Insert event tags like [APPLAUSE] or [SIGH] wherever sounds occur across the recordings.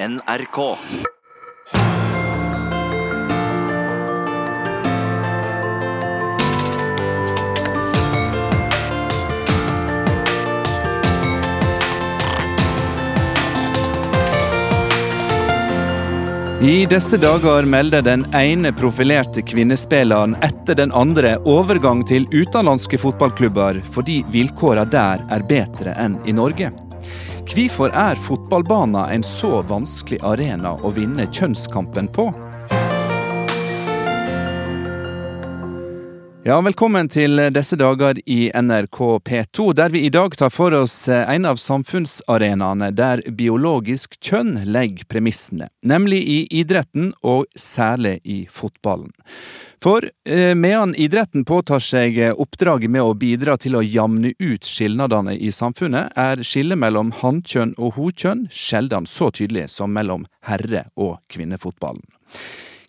NRK. I disse dager melder den ene profilerte kvinnespilleren etter den andre overgang til utenlandske fotballklubber fordi vilkårene der er bedre enn i Norge. Hvorfor er fotballbanen en så vanskelig arena å vinne kjønnskampen på? Ja, Velkommen til disse dager i NRK P2, der vi i dag tar for oss en av samfunnsarenaene der biologisk kjønn legger premissene, nemlig i idretten og særlig i fotballen. For eh, medan idretten påtar seg oppdraget med å bidra til å jamne ut skilnadene i samfunnet, er skillet mellom hannkjønn og hokjønn sjelden så tydelig som mellom herre- og kvinnefotballen.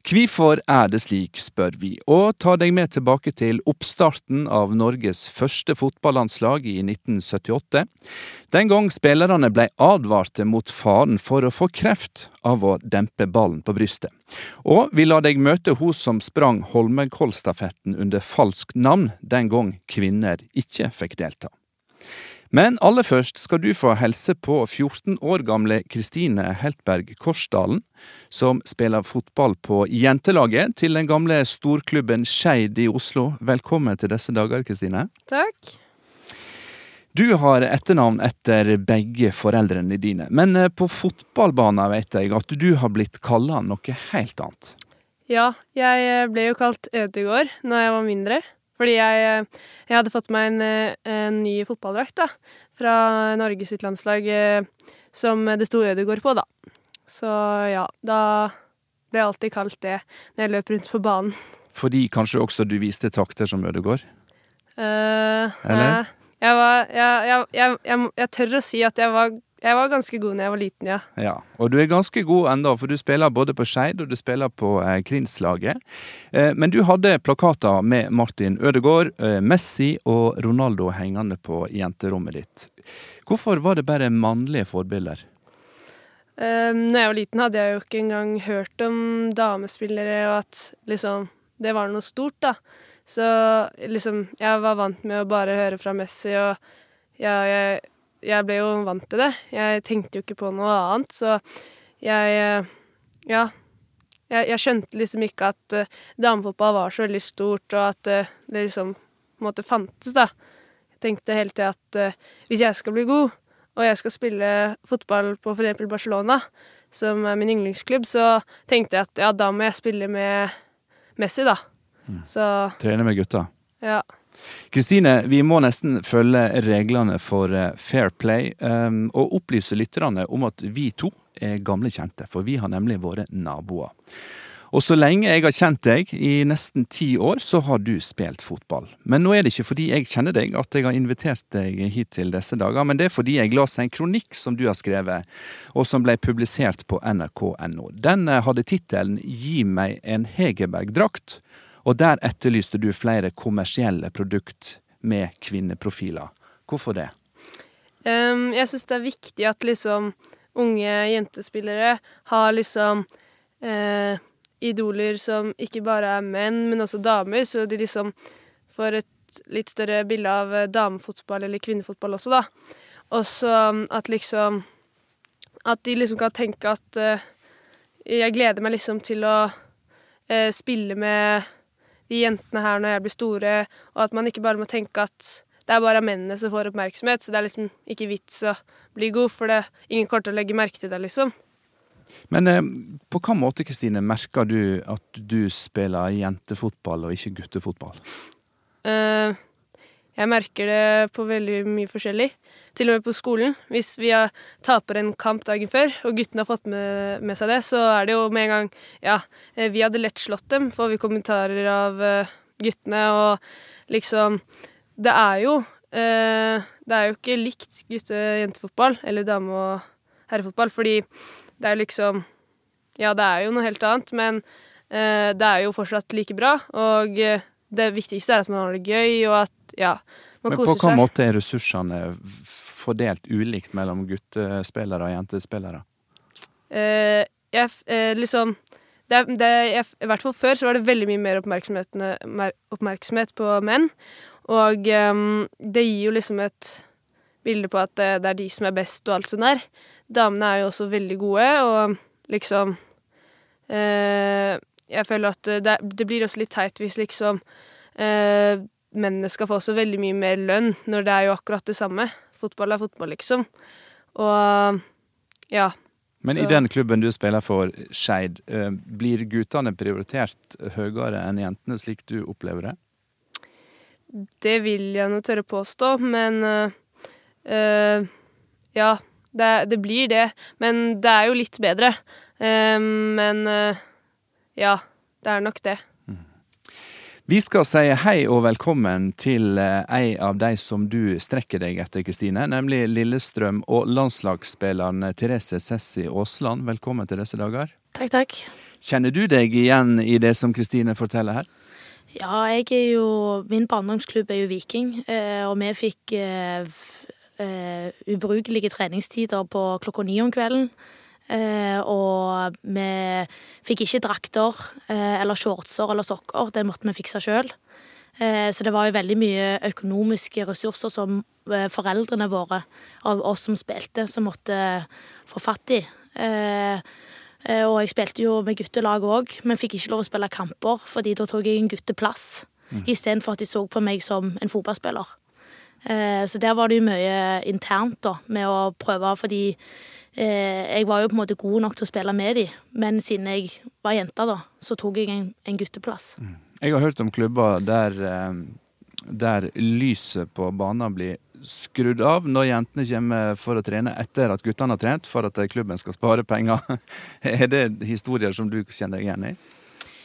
Hvorfor er det slik, spør vi, og tar deg med tilbake til oppstarten av Norges første fotballandslag i 1978. Den gang spillerne ble advarte mot faren for å få kreft av å dempe ballen på brystet. Og vi lar deg møte hun som sprang Holmenkollstafetten under falskt navn den gang kvinner ikke fikk delta. Men aller først skal du få helse på 14 år gamle Kristine Heltberg Korsdalen, som spiller fotball på jentelaget til den gamle storklubben Skeid i Oslo. Velkommen til disse dager, Kristine. Takk. Du har etternavn etter begge foreldrene dine, men eh, på fotballbanen vet jeg at du har blitt kalla noe helt annet. Ja, jeg ble jo kalt Ødegård når jeg var mindre. Fordi jeg, jeg hadde fått meg en, en ny fotballdrakt da, fra Norges landslag som det sto Ødegård på, da. Så ja, da ble jeg alltid kalt det når jeg løp rundt på banen. Fordi kanskje også du viste takter som Ødegård? Uh, Eller? Jeg, var, jeg, jeg, jeg, tør å si at jeg var, var ganske god når jeg var liten, ja. ja. Og du er ganske god enda, for du spiller både på Skeid og du spiller på eh, Krinslaget. Eh, men du hadde plakater med Martin Ødegaard, eh, Messi og Ronaldo hengende på jenterommet ditt. Hvorfor var det bare mannlige forbilder? Eh, når jeg var liten, hadde jeg jo ikke engang hørt om damespillere, og at liksom det var noe stort, da. Så liksom, jeg var vant med å bare høre fra Messi, og ja, jeg, jeg, ble jo vant til det. Jeg tenkte jo ikke på noe annet, så jeg Ja. Jeg, jeg skjønte liksom ikke at uh, damefotball var så veldig stort, og at uh, det liksom på en måte fantes, da. Jeg tenkte hele tida at uh, hvis jeg skal bli god, og jeg skal spille fotball på eksempel Barcelona, som er min yndlingsklubb, så tenkte jeg at ja, da må jeg spille med Messi, da. Så Trene med gutta. Ja. Kristine, vi må nesten følge reglene for eh, fair play, um, og opplyse lytterne om at vi to er gamle kjente, for vi har nemlig våre naboer. Og så lenge jeg har kjent deg, i nesten ti år, så har du spilt fotball. Men nå er det ikke fordi jeg kjenner deg at jeg har invitert deg hit til disse dager, men det er fordi jeg leste en kronikk som du har skrevet, og som ble publisert på nrk.no. Den eh, hadde tittelen Gi meg en Hegerberg-drakt og der etterlyste du flere kommersielle produkt med kvinneprofiler. Hvorfor det? Um, jeg syns det er viktig at liksom unge jentespillere har liksom uh, idoler som ikke bare er menn, men også damer, så de liksom får et litt større bilde av damefotball eller kvinnefotball også, da. Og så at liksom At de liksom kan tenke at uh, jeg gleder meg liksom til å uh, spille med de jentene her når jeg blir store, og at man ikke bare må tenke at det er bare mennene som får oppmerksomhet, så det er liksom ikke vits å bli god, for det er ingen kommer til å legge merke til det, liksom. Men eh, på hvilken måte, Kristine, merker du at du spiller jentefotball og ikke guttefotball? Uh, jeg merker det på veldig mye forskjellig. Til og med på skolen. Hvis vi taper en kamp dagen før, og guttene har fått med, med, seg det, så er det jo med en gang Ja, eh, vi hadde lett slått dem, får vi kommentarer av uh, guttene, og liksom Det er jo uh, Det er jo ikke likt gutte-jentefotball, eller dame- og herrefotball, fordi det er liksom Ja, det er jo noe helt annet, men det er jo fortsatt like bra, og det viktigste er at man har det gøy, og at ja, man Men koser seg. Men på hvilken måte er ressursene fordelt ulikt mellom guttespillere og jentespillere? eh, jeg, eh, liksom det, det, jeg, I hvert fall før så var det veldig mye mer oppmerksomhet, mer oppmerksomhet på menn. Og um, det gir jo liksom et bilde på at det, det, er de som er best og alt sånt der. Damene er jo også veldig gode, og liksom eh, Jeg føler at det, det, blir også litt teit hvis liksom eh, mennene skal få så veldig mye mer lønn, når det er jo akkurat det samme. Fotball er fotball, liksom. Og ja. Men så. i den klubben du spiller for, Skeid, eh, blir guttene prioritert høyere enn jentene, slik du opplever det? Det vil jeg nå tørre påstå, men uh, uh, ja, det, det, blir det. Men det er jo litt bedre. Uh, men ja, det er nok det. Vi skal si hei og velkommen til eh, ei av de som du strekker deg etter, Kristine. Nemlig Lillestrøm og landslagsspilleren Therese Sessi Aasland. Velkommen til disse dager. Takk, takk. Kjenner du deg igjen i det som Kristine forteller her? Ja, jeg er jo Min barndomsklubb er jo Viking, eh, og vi fikk uh, ubrukelige treningstider på klokka ni om kvelden. Eh, og vi fikk ikke drakter eh, eller shortser eller sokker, det måtte vi fikse sjøl. Eh, så det var jo veldig mye økonomiske ressurser som foreldrene våre, av oss som spilte, som måtte få fatt i. Og jeg spilte jo med guttelag òg, men fikk ikke lov å spille kamper, fordi da tok jeg en gutteplass, mm. istedenfor at de så på meg som en fotballspiller. Så der var det jo mye internt da, med å prøve, fordi jeg var jo på en måte god nok til å spille med dem, men siden jeg var jente, da, så tok jeg en, en gutteplass. Mm. Jeg har hørt om klubber der, eh, der lyset på banen blir skrudd av når jentene kommer for å trene etter at guttene har trent, for at klubben skal spare penger. [LAUGHS] Er det historier som du kjenner deg igjen i?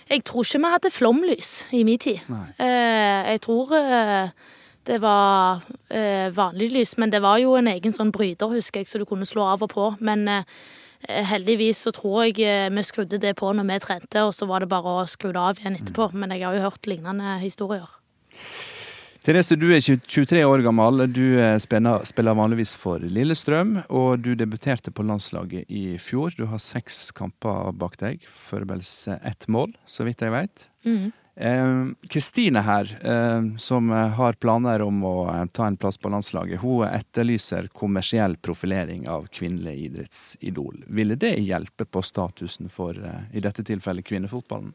Jeg tror ikke vi hadde flomlys i min tid. Nei. Eh, jeg tror det var eh, vanlig lys, men det var jo en egen sånn bryter, husker jeg, så du kunne slå av og på. Men eh, heldigvis så tror jeg eh, vi skrudde det på når vi trente, og så var det bare å skru det av igjen etterpå. Mm. Men jeg har jo hørt lignende historier. Therese, du er 23 år gammel. Du spiller, spiller vanligvis for Lillestrøm, og du debuterte på landslaget i fjor. Du har seks kamper bak deg, forberedelse ett mål, så vidt jeg vet. Mm. Kristine eh, her, eh, som har planer om å eh, ta en plass på landslaget, hun etterlyser kommersiell profilering av kvinnelig idrettsidol. Ville det hjelpe på statusen for, i dette tilfellet, kvinnefotballen?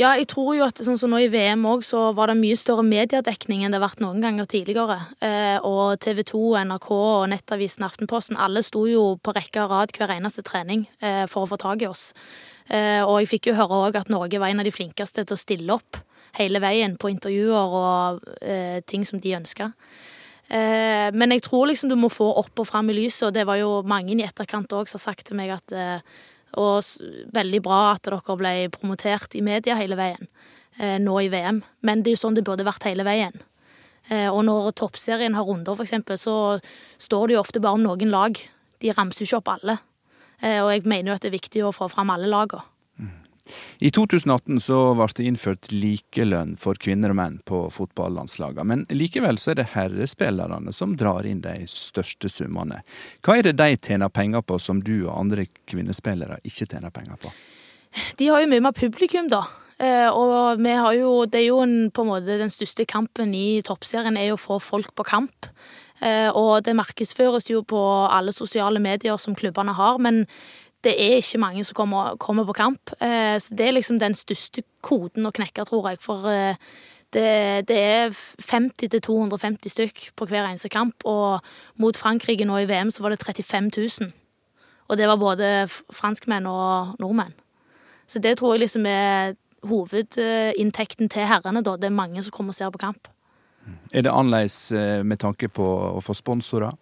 Ja, jeg tror jo at sånn som nå i VM òg, så var det mye større mediedekning enn det har vært noen ganger tidligere. Eh, og TV 2, NRK og Nettavisen Aftenposten, alle sto jo på rekke og rad hver eneste trening eh, for å få tak i oss. Eh, og jeg fikk jo høre òg at Norge var en av de flinkeste til å stille opp hele veien på intervjuer og eh, ting som de ønska. Eh, men jeg tror liksom du må få opp og fram i lyset, og det var jo mange i etterkant òg som har sagt til meg at Og veldig bra at dere ble promotert i media hele veien nå i VM, men det er jo sånn det burde vært hele veien. Og når toppserien har runder, f.eks., så står det jo ofte bare om noen lag. De ramser jo ikke opp alle. Eh, og jeg mener jo at det er viktig å få fram alle lagene. I 2018 så ble det innført likelønn for kvinner og menn på fotballandslagene. Men likevel så er det herrespillerne som drar inn de største summene. Hva er det de tjener penger på som du og andre kvinnespillere ikke tjener penger på? De har jo mye mer publikum, da. Eh, og vi har jo, det er jo en, på en måte den største kampen i toppserien er jo å få folk på kamp. Eh, og det markedsføres jo på alle sosiale medier som klubbene har, men det er ikke mange som kommer, kommer på kamp. Eh, så det er liksom den største koden å knekke, tror jeg. For eh, det, det er 50-250 stykk på hver eneste kamp. Og mot Frankrike nå i VM så var det 35 000. Og det var både franskmenn og nordmenn. Så det tror jeg liksom er hovedinntekten til herrene, da. Det er mange som kommer og ser på kamp. Er det annerledes eh, med tanke på å få sponsorer?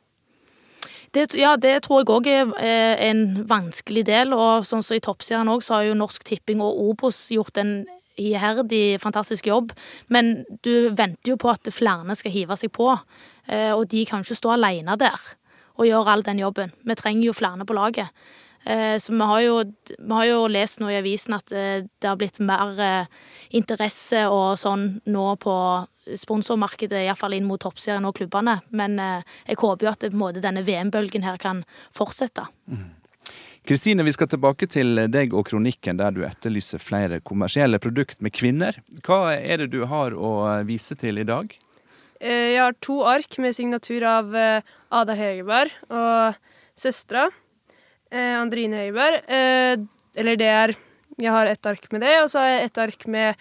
Det, ja, det tror jeg òg er en vanskelig del. Og sånn som i Toppserien òg, så har jo Norsk Tipping og Obos gjort en iherdig, fantastisk jobb. Men du venter jo på at flere skal hive seg på. Eh, og de kan ikke stå alene der og gjøre all den jobben. Vi trenger jo flere på laget. Eh, så vi har, jo, vi har jo lest nå i avisen at det har blitt mer interesse og sånn nå på sponsormarkedet, iallfall inn mot toppserien og klubbene. Men eh, jeg håper jo at det, måte, denne VM-bølgen her kan fortsette. Mm. Kristine, vi skal tilbake til deg og kronikken der du etterlyser flere kommersielle produkt med kvinner. Hva er det du har å vise til i dag? Eh, jeg har to ark med signatur av eh, Ada Hegerberg og søstera eh, Andrine Hegerberg. Eller det er Jeg har ett ark med det, og så har jeg ett ark med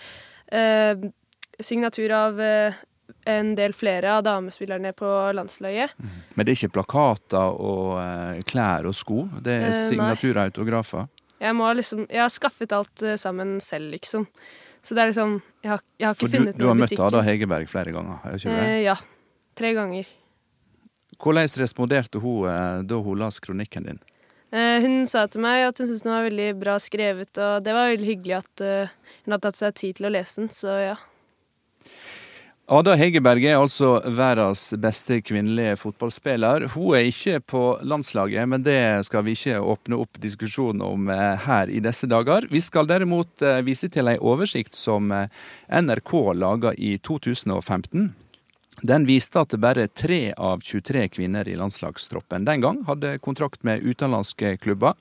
signatur av en del flere av damespillerne på landslaget. Mm. Men det er ikke plakater og uh, klær og sko? Det er uh, signaturer og autografer? Jeg, liksom, jeg har skaffet alt sammen selv, liksom. Så det er liksom Jeg har, jeg har ikke For funnet du. Du har møtt Ada Hegerberg flere ganger? har ikke det? ja. Tre ganger. Hvordan responderte hun da hun las kronikken din? hun sa til meg at hun syntes den var veldig bra skrevet, og det var veldig hyggelig at hun hadde tatt seg tid til å lese den, så ja. Ada Hegerberg er altså verdens beste kvinnelige fotballspiller. Hun er ikke på landslaget, men det skal vi ikke åpne opp diskusjon om eh, her i disse dager. Vi skal derimot eh, vise til ei oversikt som eh, NRK laga i 2015. Den viste at bare tre av 23 kvinner i landslagstroppen den gang hadde kontrakt med utenlandske klubber.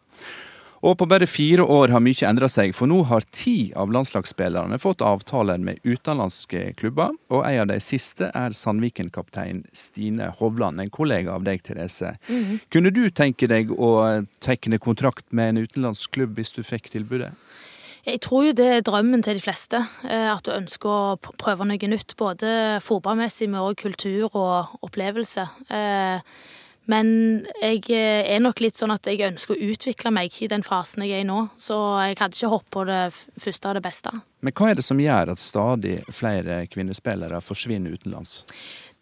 Og på bare fire år har mye endra seg, for nå har ti av landslagsspillerne fått avtaler med utenlandske klubber, og en av de siste er Sandviken-kaptein Stine Hovland, en kollega av deg, Therese. Mm -hmm. Kunne du tenke deg å tegne kontrakt med en utenlandsk klubb hvis du fikk tilbudet? Jeg tror jo det er drømmen til de fleste. Eh, at du ønsker å prøve noe nytt. Både fotballmessig, med kultur og opplevelse. Men jeg eh, er nok litt sånn at jeg ønsker å utvikle meg i den fasen jeg er i nå. Så jeg hadde ikke hoppet på det første og det beste. Men hva er det som gjør at stadig flere kvinnespillere forsvinner utenlands?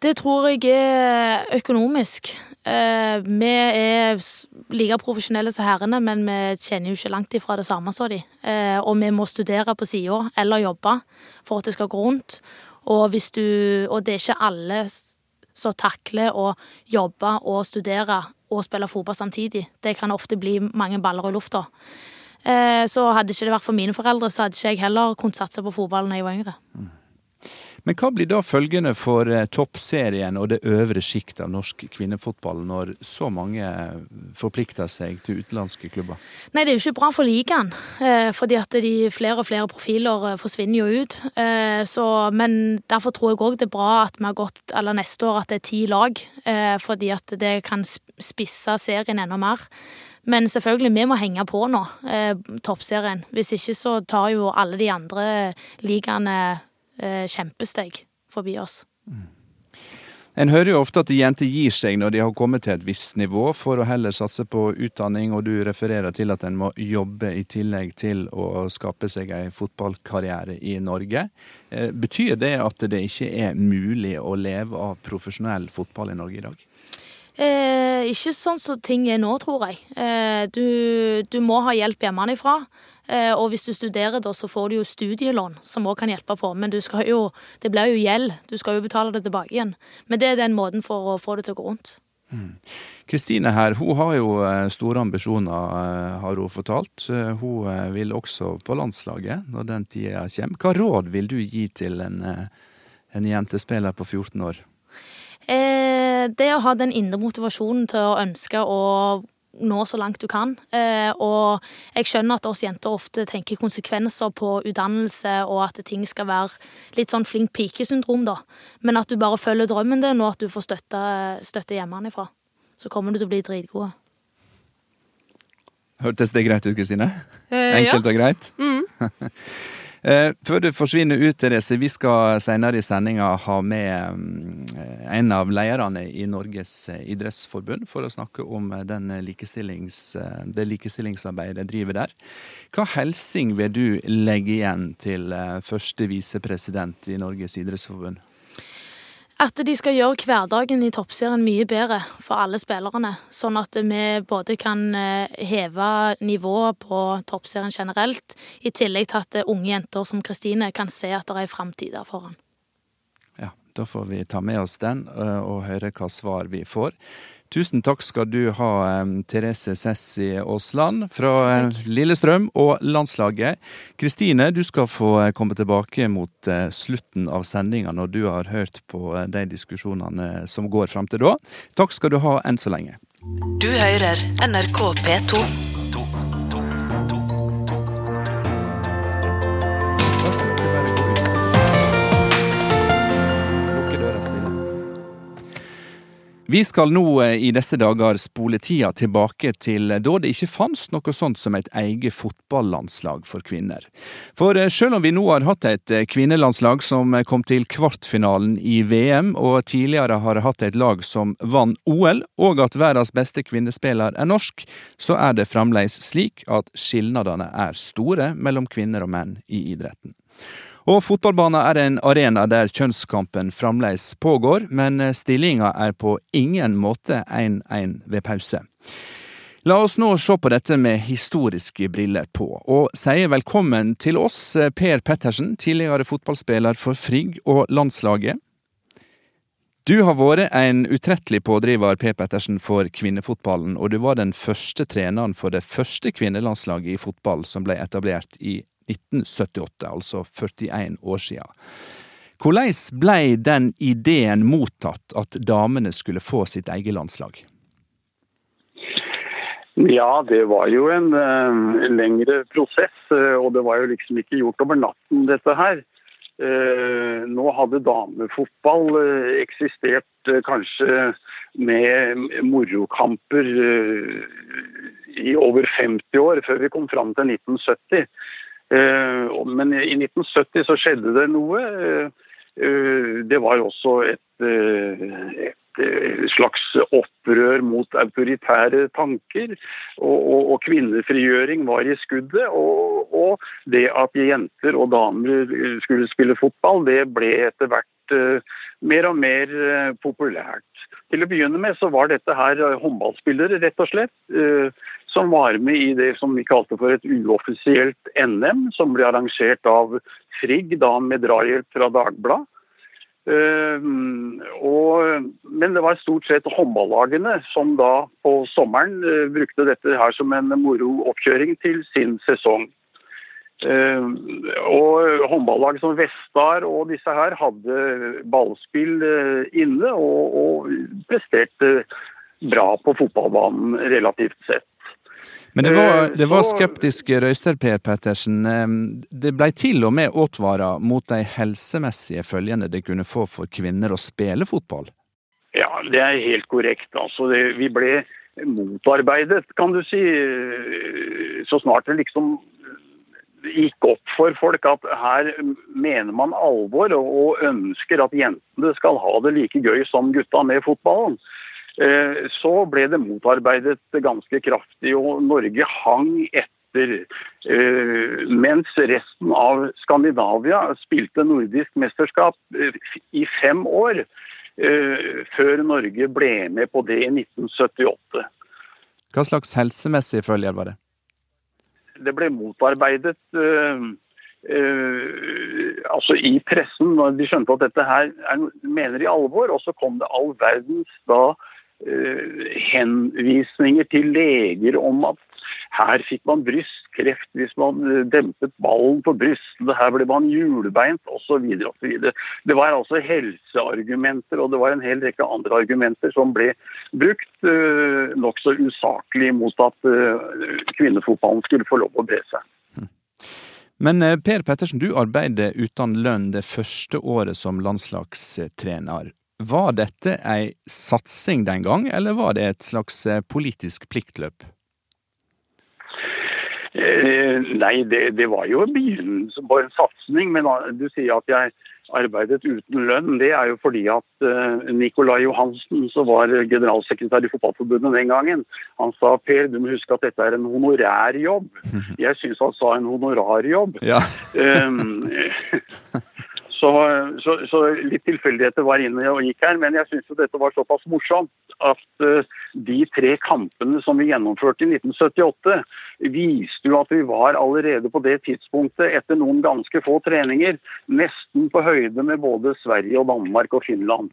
Det tror jeg er økonomisk. Eh, vi er like profesjonelle som herrene, men vi tjener jo ikke langt ifra det samme som de. Eh, og vi må studere på sida eller jobbe for at det skal gå rundt. Og, du, og det er ikke alle som takler å jobbe og studere og spille fotball samtidig. Det kan ofte bli mange baller i lufta. Eh, så hadde ikke det vært for mine foreldre, så hadde ikke jeg heller kunnet satse på fotball da jeg var yngre. Mm. Men hva blir da følgende for eh, toppserien og det øvre sjiktet av norsk kvinnefotball, når så mange forplikter seg til utenlandske klubber? Nei, det er jo ikke bra for ligaen. Eh, fordi at de flere og flere profiler eh, forsvinner jo ut. Så, men derfor tror jeg òg det er bra at vi har gått, eller neste år at det er ti lag. Fordi at det kan spisse serien enda mer. Men selvfølgelig, vi må henge på nå, toppserien. Hvis ikke så tar jo alle de andre ligaene eh, kjempesteg forbi oss. Mm. En hører jo ofte at jenter gir seg når de har kommet til et visst nivå, for å heller satse på utdanning, og du refererer til at en må jobbe i tillegg til å skape seg en fotballkarriere i Norge. Eh, betyr det at det ikke er mulig å leve av profesjonell fotball i Norge i dag? Eh, ikke sånn som ting er nå, tror jeg. Eh, du, du, må ha hjelp hjemmefra. Eh, og hvis du studerer da, så får du jo studielån, som òg kan hjelpe på. Men jo, det blir jo gjeld. Du skal jo betale det tilbake igjen. Men det er den måten for å få det til å gå rundt. Mm. Kristine mm. her, hun har jo eh, store ambisjoner, eh, har hun fortalt. Hun vil også på landslaget når den tida kommer. Hva råd vil du gi til en, en jentespiller på 14 år? Eh, det å ha den indre motivasjonen til å ønske å nå så langt du kan. Eh, og jeg skjønner at oss jenter ofte tenker konsekvenser på utdannelse, og at ting skal være litt sånn flink pike-syndrom, da. Men at du bare følger drømmen din, og at du får støtte, støtte hjemmefra. Så kommer du til å bli dritgode. Hørtes det greit ut, Kristine? Eh, Enkelt ja. og greit? Mm. [LAUGHS] Eh, før du forsvinner ut, Therese, vi skal senere i sendinga ha med mm, en av lederne i Norges eh, idrettsforbund for å snakke om eh, likestillings, det likestillingsarbeidet de driver der. Hva hilsing vil du legge igjen til første visepresident i Norges idrettsforbund? At de skal gjøre hverdagen i toppserien mye bedre for alle spillerne. Sånn at vi både kan eh, heve nivået på toppserien generelt, i tillegg til at unge jenter som Kristine kan se at det er framtid der foran. Ja, da får vi ta med oss den eh, og høre hva svar vi får. Tusen takk skal du ha, Therese Sessi Aasland fra takk. Lillestrøm og landslaget. Kristine, du skal få eh, komme tilbake mot eh, slutten av sendinga når du har hørt på eh, de diskusjonene som går fram til da. Takk skal du ha enn så lenge. Du hører NRK P2. Vi skal nå eh, i disse dager spole tida tilbake til da det ikke fantes noe sånt som et eget fotballandslag for kvinner. For eh, selv om vi nå har hatt et eh, kvinnelandslag som kom til kvartfinalen i VM, og tidligere har hatt et lag som vant OL, og at verdens beste kvinnespiller er norsk, så er det fremdeles slik at skilnadene er store mellom kvinner og menn i idretten. Og fotballbanen er en arena der kjønnskampen fremdeles pågår, men stillinga er på ingen måte 1-1 ved pause. La oss nå se på dette med historiske briller på, og sier velkommen til oss Per Pettersen, tidligere fotballspiller for Frigg og landslaget. Du har vært en utrettelig pådriver, Per Pettersen, for kvinnefotballen, og du var den første treneren for det første kvinnelandslaget i fotball som ble etablert i 1978, altså 41 år siden. Hvordan blei den ideen mottatt, at damene skulle få sitt eget landslag? Ja, det var jo en uh, lengre prosess, uh, og det var jo liksom ikke gjort over natten, dette her. Uh, nå hadde damefotball eksistert kanskje med morokamper i over 50 år, før vi kom fram til 1970. Eh, men i 1970 så skjedde det noe. Eh, det var også et, eh, et slags opprør mot autoritære tanker. Og, og, og kvinnefrigjøring var i skuddet. Og, og, det at jenter og damer skulle spille fotball, det ble etter hvert mer og mer populært. Til å begynne med så var dette her håndballspillere, rett og slett som var med i det som vi kalte for et uoffisielt NM, som ble arrangert av Frigg, da med drahjelp fra Dagbladet. Men det var stort sett håndballagene som da på sommeren brukte dette her som en moro oppkjøring til sin sesong. Uh, og håndballag som Vestar og disse her hadde ballspill inne og, og presterte bra på fotballbanen relativt sett. Men det var, eh, det var skeptiske røyster, Per Pettersen. Det ble til og med advart mot de helsemessige følgene det kunne få for kvinner å spille fotball? Ja, det er helt korrekt. Altså, det, vi ble motarbeidet, kan du si, så snart det liksom gikk opp for folk at her mener man alvor og ønsker at jentene skal ha det like gøy som gutta med fotballen. Eh, så ble det motarbeidet ganske kraftig, og Norge hang etter. Eh, mens resten av Skandinavia spilte nordisk mesterskap eh, i fem år før Norge ble med på det i 1978. Hva slags helsemessige følger var det? Det ble motarbeidet uh, uh, altså i pressen. når De skjønte at dette her er, mener i alvor. Og så kom det all verdens da henvisninger til leger om at her fikk man brystkreft hvis man eh, dempet ballen på brystet, her ble man hjulbeint osv. Det var altså helseargumenter og det var en hel rekke andre argumenter som ble brukt uh, nokså usaklig mot at kvinnefotballen skulle få lov å bre seg. Men Per Pettersen, du arbeider uten lønn det første året som landslagstrener. Var dette ei satsing den gang, eller var det et slags eh, politisk pliktløp? Eh, nei, det, det, var jo begynnelsen på en satsing. Men du sier at jeg arbeidet uten lønn. Det er jo fordi at Nicolai Johansen, som var generalsekretær i Fotballforbundet den gangen, han sa Per, du må huske at dette er en honorærjobb. [LAUGHS] Jeg syns han sa en honorarjobb. Ja. um, Så, så, så, litt tilfeldigheter var inne og gikk her, men jeg syns dette var såpass morsomt at uh, de tre kampene som vi gjennomførte i 1978, viste jo at vi var allerede på det tidspunktet, etter noen ganske få treninger, nesten på høyde med både Sverige og Danmark og Finland.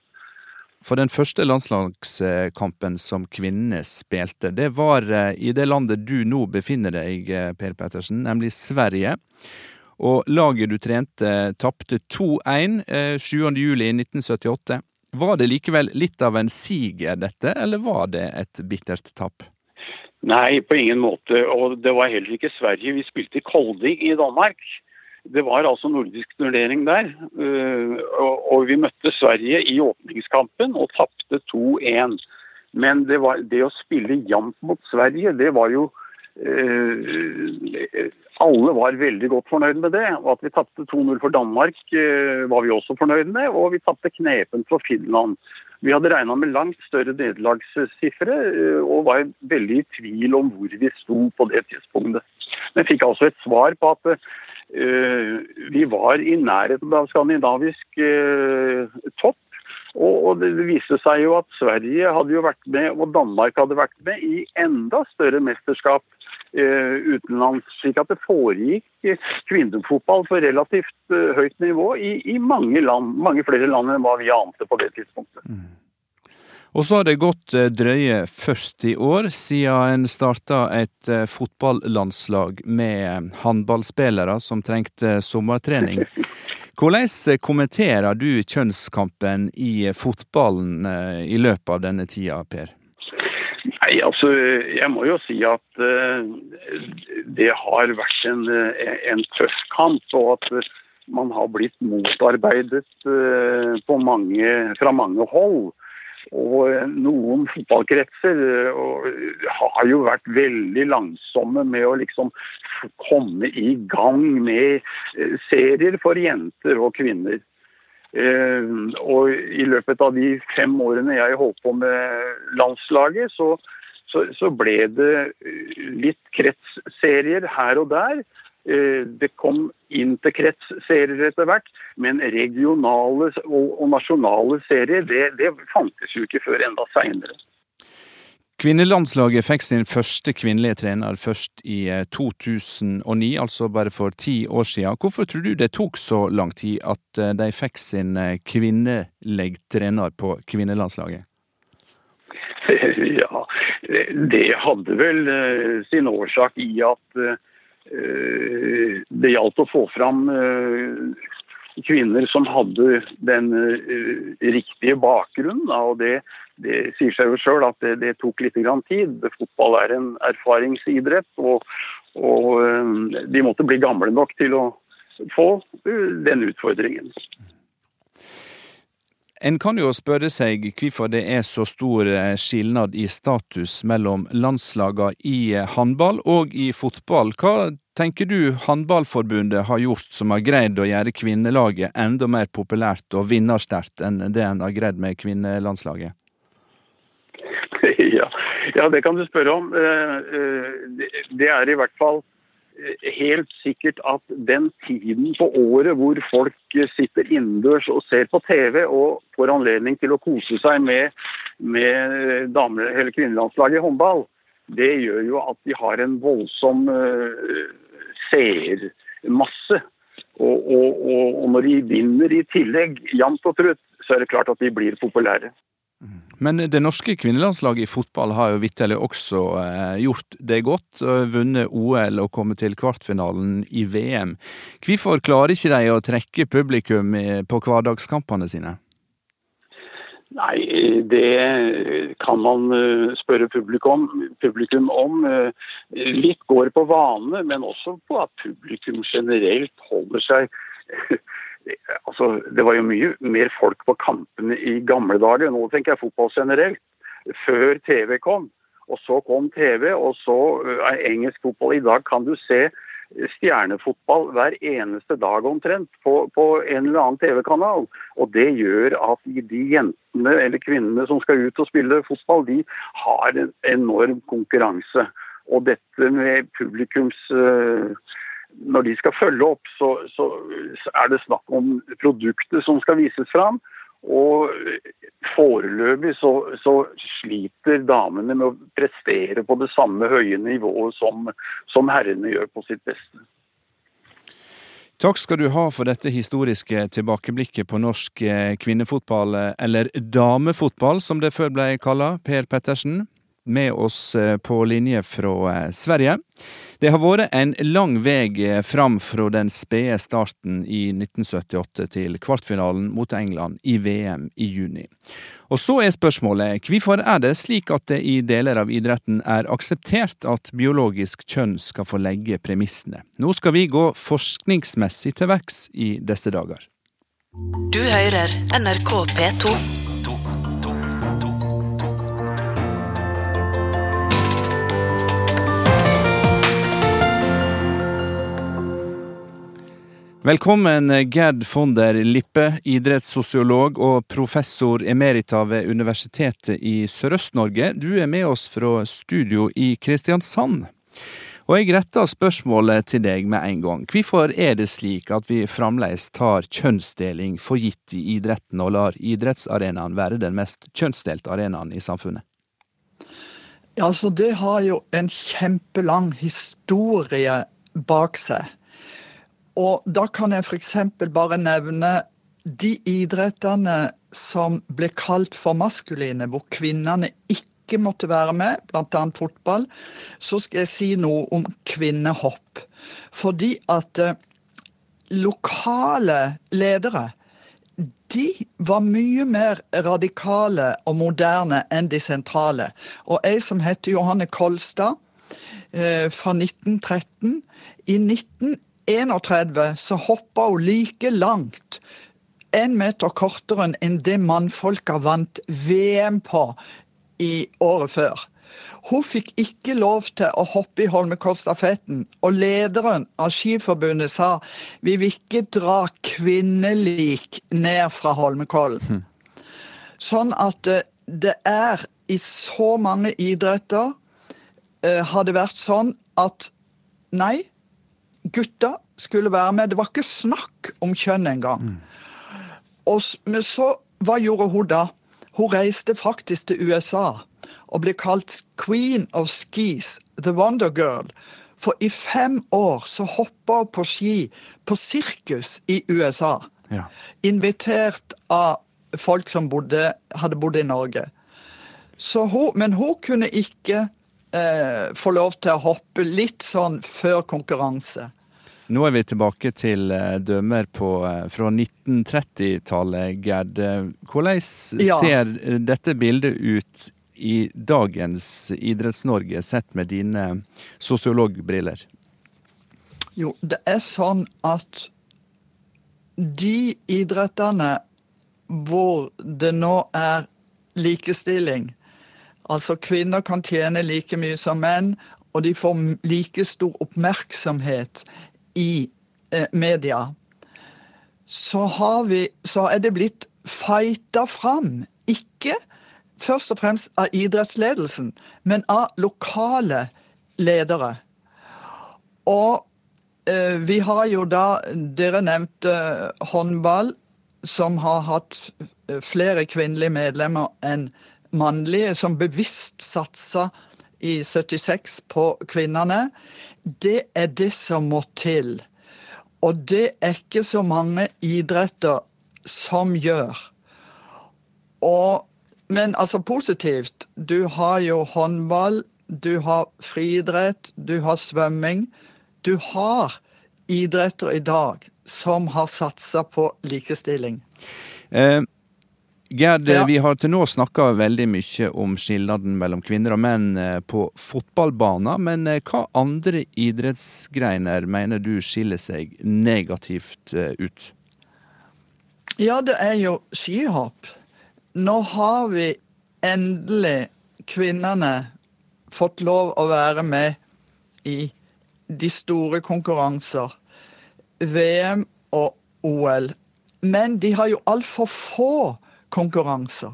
For den første landslagskampen som kvinnene spilte, det var eh, i det landet du nå befinner deg, eh, Per Pettersen, nemlig Sverige. Og laget du trente tapte 2-1 eh, 7.7.1978. Var det likevel litt av en siger, dette, eller var det et bittert tap? Nei, på ingen måte. Og det var heller ikke Sverige. Vi spilte i Kolding i Danmark. Det var altså nordisk turnering der. Eh, og vi møtte Sverige i åpningskampen og tapte 2-1. Men det, var, det, å spille jevnt mot Sverige, det var jo eh, Alle var veldig godt fornøyd med det. Og at vi tapte 2-0 for Danmark eh, var vi også fornøyd med. Og vi tapte knepen for Finland. Vi hadde regna med langt større nederlagssifre eh, og var veldig i tvil om hvor vi sto på det tidspunktet. Men fikk altså et svar på at vi var i nærheten av skandinavisk topp. Og, det viste seg jo at Sverige hadde jo vært med, og Danmark hadde vært med i enda større mesterskap utenlands. Slik at det foregikk kvinnefotball på relativt høyt nivå i, i, mange land, mange flere land enn hva vi ante på det tidspunktet. Mm. Og så har det gått eh, drøye 40 år siden en starta et eh, fotballandslag med håndballspillere som trengte sommertrening. [LAUGHS] Hvordan kommenterer du kjønnskampen i fotballen eh, i løpet av denne tida, Per? Nei, altså, Jeg må jo si at uh, det har vært en, en, tøff kamp. Og at man har blitt motarbeidet uh, mange, fra mange hold. Og noen fotballkretser eh, har jo vært veldig langsomme med å liksom komme i gang med eh, serier for jenter og kvinner. Eh, og i løpet av de fem årene jeg holdt på med landslaget, så, så, så ble det litt kretsserier her og der. Eh, det kom inn kretsserier etter hvert, men regionale og, nasjonale serier det, det fantes jo ikke før enda seinere. Kvinnelandslaget fikk sin første kvinnelige trener først i 2009, eh, altså bare for ti år siden. Hvorfor tror du det tok så lang tid at eh, de fikk sin kvinnelig trener på kvinnelandslaget? [LAUGHS] Ja, det hadde vel sin årsak i at Eh, det gjaldt å få fram eh, kvinner som hadde den eh, riktige bakgrunnen. og det, det sier seg jo sjøl at det, det, tok litt tid. Fotball er en erfaringsidrett, og, og de måtte bli gamle nok til å få den utfordringen. En kan jo spørre seg hvorfor det er så stor eh, skilnad i status mellom landslagene i eh, håndball og i fotball. Hva tenker du håndballforbundet har gjort som har greid å gjøre kvinnelaget enda mer populært og vinnersterkt enn det en har greid med kvinnelandslaget? [LAUGHS] Ja, ja, det kan du spørre om. Eh, det er i hvert fall helt sikkert at den tiden på året hvor folk sitter innendørs og ser på TV og får anledning til å kose seg med, med damer, eller kvinnelandslaget i håndball, det gjør jo at de har en voldsom seermasse. Og, og, og, når de vinner i tillegg jevnt og trutt, så er det klart at de blir populære. Men det norske kvinnelandslaget i fotball har jo vitterlig også eh, gjort det godt. Vunnet OL og kommet til kvartfinalen i VM. Hvorfor klarer ikke de å trekke publikum på hverdagskampene sine? Nei, det kan man eh, spørre publikum, publikum, om. Litt går på vane, men også på at publikum generelt holder seg [LAUGHS] altså, Det var jo mye mer folk på kampene i gamle dager. Nå tenker jeg fotball generelt. Før TV kom. Og så kom TV, og så er eh, engelsk fotball. I dag kan du se stjernefotball hver eneste dag omtrent på, på en eller annen TV-kanal. Og det gjør at de jentene eller kvinnene som skal ut og spille fotball, de har en enorm konkurranse. Og dette med publikums uh, når de skal følge opp, så, så, er det snakk om produktet som skal vises fram. Og foreløpig så, så, sliter damene med å prestere på det samme høye nivået som, som herrene gjør på sitt beste. Takk skal du ha for dette historiske tilbakeblikket på norsk eh, kvinnefotball, eller damefotball som det før ble kalla, Per Pettersen. Med oss eh, på linje fra eh, Sverige. Det har vært en lang vei fram fra den spede starten i 1978 til kvartfinalen mot England i VM i juni. Og så er spørsmålet hvorfor er det slik at det i deler av idretten er akseptert at biologisk kjønn skal få legge premissene? Nå skal vi gå forskningsmessig til verks i disse dager. Du hører NRK P2. Velkommen, Gerd Fonder Lippe, idrettssosiolog og professor emerita ved Universitetet i Sørøst-Norge. Du er med oss fra studio i Kristiansand. Og jeg retter spørsmålet til deg med en gang. Hvorfor er det slik at vi fremdeles tar kjønnsdeling for gitt i idretten, og lar idrettsarenaen være den mest kjønnsdelte arenaen i samfunnet? Altså Det har jo en kjempelang historie bak seg. Og da kan jeg f.eks. bare nevne de idrettene som ble kalt for maskuline, hvor kvinnene ikke måtte være med, bl.a. fotball, så skal jeg si noe om kvinnehopp. Fordi at eh, lokale ledere de var mye mer radikale og moderne enn de sentrale. Og ei som heter Johanne Kolstad, eh, fra 1913 I 19 31 så hoppa hun like langt, én meter kortere enn det mannfolka vant VM på i året før. Hun fikk ikke lov til å hoppe i Holmenkollstafetten, og lederen av Skiforbundet sa vi vil ikke dra kvinnelik ned fra Holmenkollen. Hm. Sånn at eh, det er i så mange idretter uh, har det vært sånn at nei, gutta skulle være med. Det var ikke snakk om kjønn engang. Mm. Og, men så, hva gjorde hun da? Hun reiste faktisk til USA og ble kalt Queen of Skis, The Wonder Girl. For i fem år så hoppa hun på ski på sirkus i USA. Ja. Invitert av folk som bodde, hadde bodd i Norge. Hun, men hun kunne ikke eh, få lov til å hoppe litt sånn før konkurranse. Nå er vi tilbake til eh, dømmer på, eh, fra 1930-tallet, Gerd. Hvordan ja. ser dette bildet ut i dagens Idretts-Norge, sett med dine sosiologbriller? Jo, det er sånn at de idrettene hvor det nå er likestilling, Altså kvinner kan tjene like mye som menn, og de får like stor oppmerksomhet i eh, media. Så, vi, så, er det blitt fighta fram. Ikke først og fremst av idrettsledelsen, men av lokale ledere. Og eh, vi har jo da Dere nevnte eh, håndball, som har hatt eh, flere kvinnelige medlemmer enn mannlige som bevisst satsa i 76 på kvinnene, det er det som må til. Og det er ikke så mange idretter som gjør. Og, men altså positivt. Du har jo håndball, du har friidrett, du har svømming. Du har idretter i dag som har satsa på likestilling. Eh, Gerd, ja. vi har til nå snakka veldig mye om skillnaden mellom kvinner og menn eh, på fotballbanen, men eh, hva andre idrettsgreiner mener du skiller seg negativt eh, ut? Ja, det er jo skihopp. Nå har vi endelig kvinnene fått lov å være med i de store konkurranser. VM og OL. Men de har jo altfor få konkurranser.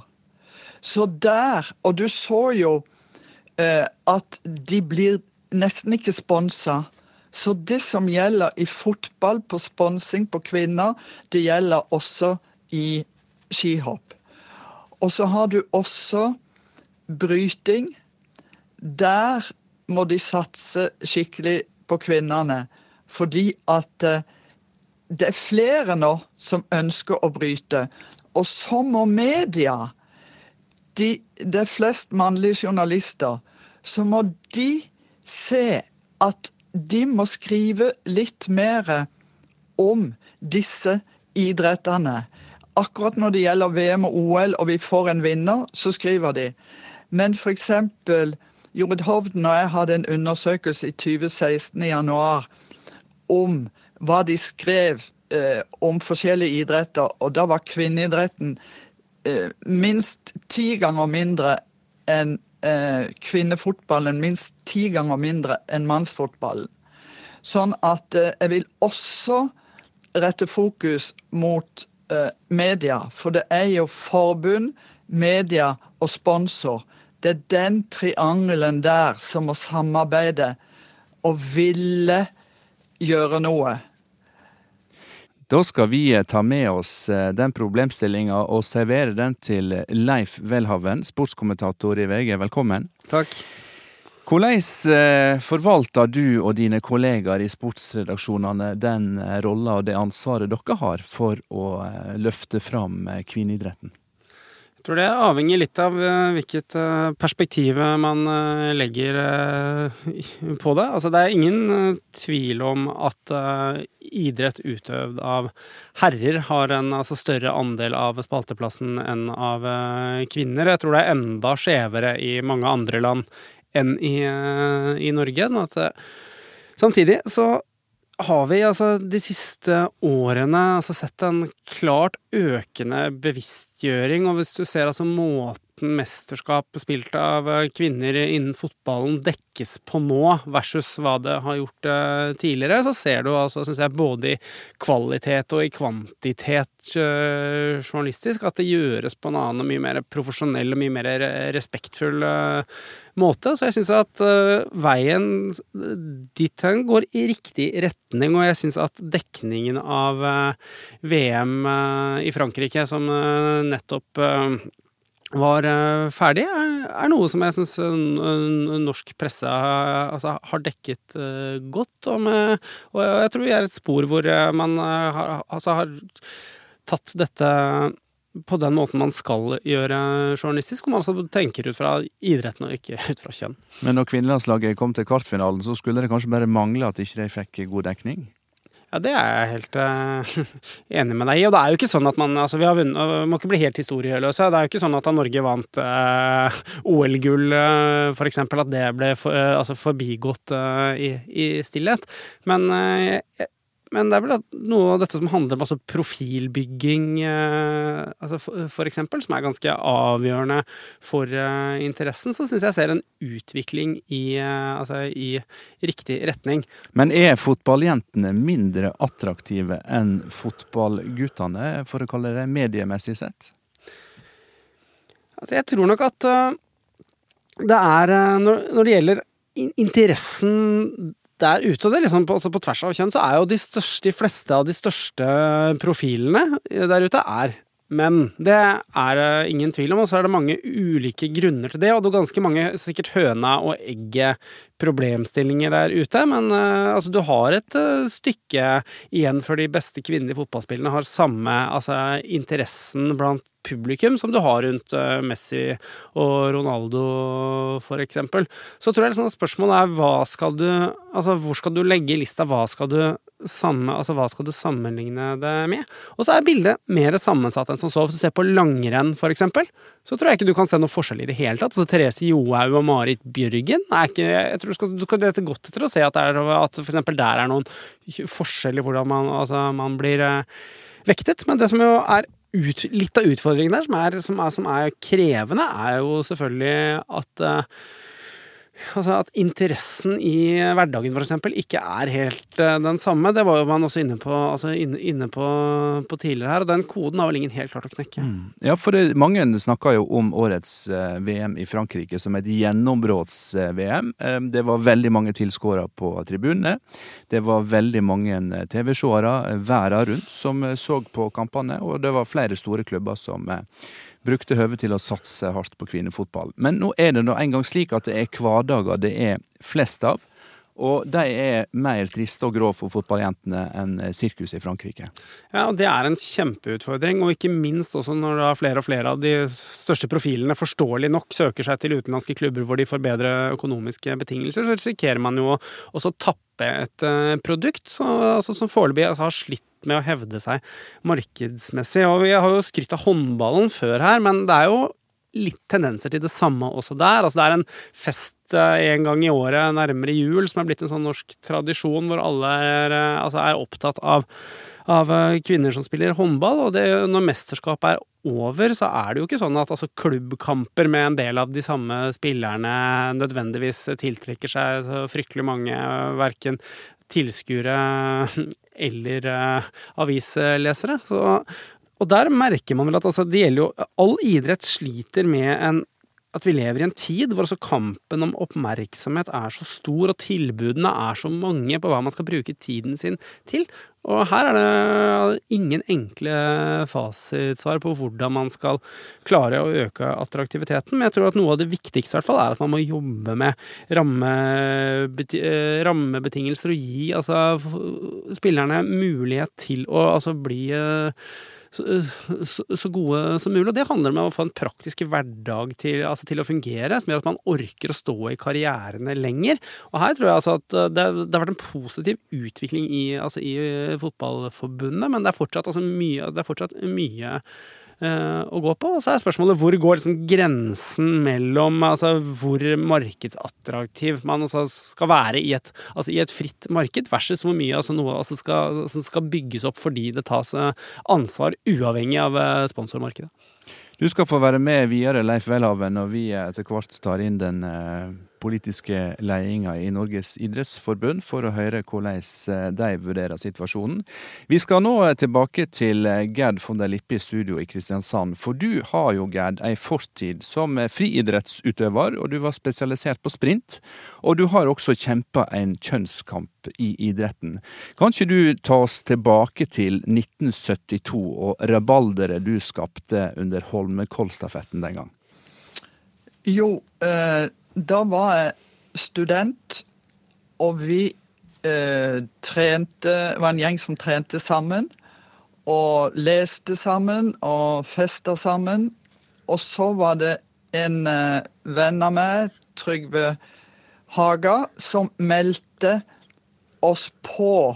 Så der Og du så jo eh, at de blir nesten ikke sponsa. Så det som gjelder i fotball på sponsing på kvinner, det gjelder også i skihopp. Og så har du også bryting. Der må de satse skikkelig på kvinnene. Fordi at eh, det er flere nå som ønsker å bryte. Og så må media de, det er flest mannlige journalister, så må de se at de må skrive litt mer om disse idrettene. Akkurat når det gjelder VM og OL og vi får en vinner, så skriver de. Men eksempel Jorid Hovden og jeg hadde en undersøkelse i 2016 i januar om hva de skrev eh, om forskjellige idretter, og da var kvinneidretten eh, minst ti ganger mindre enn eh, kvinnefotballen, minst ti ganger mindre enn mannsfotballen. Sånn at eh, jeg vil også rette fokus mot eh, media, for det er jo forbund, media og sponsor. Det er den triangelen der som må samarbeide og ville gjøre noe. Da skal vi eh, ta med oss eh, den problemstillinga og servere den til Leif Welhaven, sportskommentator i VG. Velkommen. Takk. Hvordan eh, forvalter du og dine kollegaer i sportsredaksjonene den rolla og det ansvaret dere har for å løfte fram kvinneidretten? Jeg tror det avhenger litt av uh, hvilket uh, perspektiv man uh, legger på det. Altså, det er ingen tvil om at idrett utøvd av herrer har en altså, større andel av spalteplassen enn av kvinner. Jeg tror det er enda skjevere i mange andre land enn i, i Norge. Samtidig så har vi altså de siste årene altså sett en klart økende bevisstgjøring, og hvis du ser altså måten mesterskap spilt av kvinner innen fotballen dekkes på nå, versus hva det har gjort uh, tidligere, så ser du altså, syns jeg, både i kvalitet og i kvantitet uh, journalistisk at det gjøres på en annen og mye mer profesjonell og mye mer respektfull måte. Så jeg syns at veien dit hen går i riktig retning, og jeg syns at dekningen av VM i Frankrike, som nettopp var ferdig, er, er, noe som jeg syns norsk presse altså, har dekket godt. Og, med, og, jeg tror vi er et spor hvor man har, altså, har tatt dette på den måten man skal gjøre journalistisk, om man altså tenker ut fra idretten og ikke ut fra kjønn. Men når kvinnelandslaget kom til kvartfinalen, så skulle det kanskje bare mangle at ikke de fikk god dekning? Ja, det er jeg helt uh, [LAUGHS] enig med deg i. Og det er jo ikke sånn at man altså vi har vunnet, Må ikke bli helt historieløse. Det er jo ikke sånn at da Norge vant uh, OL-gull, uh, f.eks., at det ble for, altså forbigått i, i, stillhet. Men jeg, men det er vel noe av dette som handler om altså profilbygging, eh, altså for, for, eksempel, som er ganske avgjørende for eh, interessen. Så syns jeg ser en utvikling i, eh, altså i, riktig retning. Men er fotballjentene mindre attraktive enn fotballguttene, for å kalle det mediemessig sett? Altså jeg tror nok at uh, det er uh, når, når det gjelder interessen der ute, og det er liksom på, på, tvers av kjønn, så er jo de, største, de fleste av de største profilene der ute er menn. Det er det ingen tvil om, og så er det mange ulike grunner til det. Og det er ganske mange sikkert høna og egget-problemstillinger der ute. Men uh, altså, du har et uh, stykke igjen før de beste kvinnelige fotballspillene har samme altså, interessen blant publikum som du har rundt uh, Messi og Ronaldo, for eksempel. Så tror jeg liksom, spørsmålet er hva skal du Altså, hvor skal du legge lista? Hva skal du samme, altså hva skal du sammenligne det med? Og så er bildet mer sammensatt enn som så. Hvis du ser på langrenn, for eksempel, så tror jeg ikke du kan se noe forskjell i det hele tatt. Altså Therese Johaug og Marit Bjørgen er ikke Jeg tror du skal, du skal lete godt etter å se at, er, at for eksempel der er noen forskjell i hvordan man, altså, man blir eh, vektet. Men det som jo er ut, litt av utfordringen der, som er, som, er, som er, krevende, er jo selvfølgelig at uh, Altså at interessen i hverdagen f.eks. ikke er helt uh, den samme. Det var jo man også inne på, altså inne, inne på, på, tidligere her, og den koden har vel ingen helt klart å knekke. Mm. Ja, for det, mange snakker jo om årets uh, VM i Frankrike som et gjennombrudds-VM. Eh, det var veldig mange tilskuere på tribunene. Det var veldig mange TV-seere verden rundt som så på kampene, og det var flere store klubber som brukte høvet til å satse hardt på kvinnefotball. Men nå er det nå engang slik at det er hverdager det er flest av. og de er mer triste og grå for fotballjentene enn sirkus i Frankrike. Ja, og Det er en kjempeutfordring, og ikke minst også når da flere og flere av de største profilene forståelig nok søker seg til utenlandske klubber hvor de får bedre økonomiske betingelser, så risikerer man jo å tappe et uh, produkt så, altså, som foreløpig altså, har slitt med å hevde seg markedsmessig. Og Vi har jo skrytt av håndballen før her, men det er jo litt tendenser til det samme også der. Altså Det er en fest eh, en gang i året nærmere jul som er blitt en sånn norsk tradisjon hvor alle er, eh, altså er opptatt av, av, eh, kvinner som spiller håndball. Og det, når mesterskapet er over, så er det jo ikke sånn at altså, klubbkamper med en del av de samme spillerne nødvendigvis tiltrekker seg så fryktelig mange, verken tilskuere [LAUGHS] eller uh, avislesere. Så og der merker man vel at altså, det gjelder jo All idrett sliter med en at vi lever i en tid hvor altså kampen om oppmerksomhet er så stor, og tilbudene er så mange på hva man skal bruke tiden sin til. Og her er det ingen enkle fasitsvar på hvordan man skal klare å øke attraktiviteten, men jeg tror at noe av det viktigste hvert fall er at man må jobbe med eh, rammebetingelser og gi altså, spillerne mulighet til å altså, bli uh, så, så, gode som mulig. Og det handler om å få en praktisk hverdag til, altså til, å fungere, som gjør at man orker å stå i karrierene lenger. Og her tror jeg altså at det, det har vært en positiv utvikling i, altså i Fotballforbundet, men det er fortsatt, altså mye, det er fortsatt mye Eh, å gå på. Og så er spørsmålet hvor går liksom grensen mellom altså hvor markedsattraktiv man altså skal være i et, altså i et, fritt marked, versus hvor mye altså noe altså skal, altså skal, bygges opp fordi det tas eh, ansvar uavhengig av eh, sponsormarkedet. Du skal få være med videre, Leif Welhaven, når vi etter hvert tar inn den politiske ledelsen i Norges idrettsforbund for å høre hvordan eh, de vurderer situasjonen. Vi skal nå tilbake til eh, Gerd von der Lippe i studio i Kristiansand. For du har jo, Gerd, ei fortid som friidrettsutøver, og du var spesialisert på sprint. Og du har også kjempa en kjønnskamp i idretten. Kan ikke du ta oss tilbake til 1972 og rabalderet du skapte under Holmenkollstafetten den gang? Jo, eh, da var jeg student, og vi eh, trente var en gjeng som trente sammen. Og leste sammen og festa sammen. Og så var det en eh, venn av meg, Trygve Haga, som meldte oss på.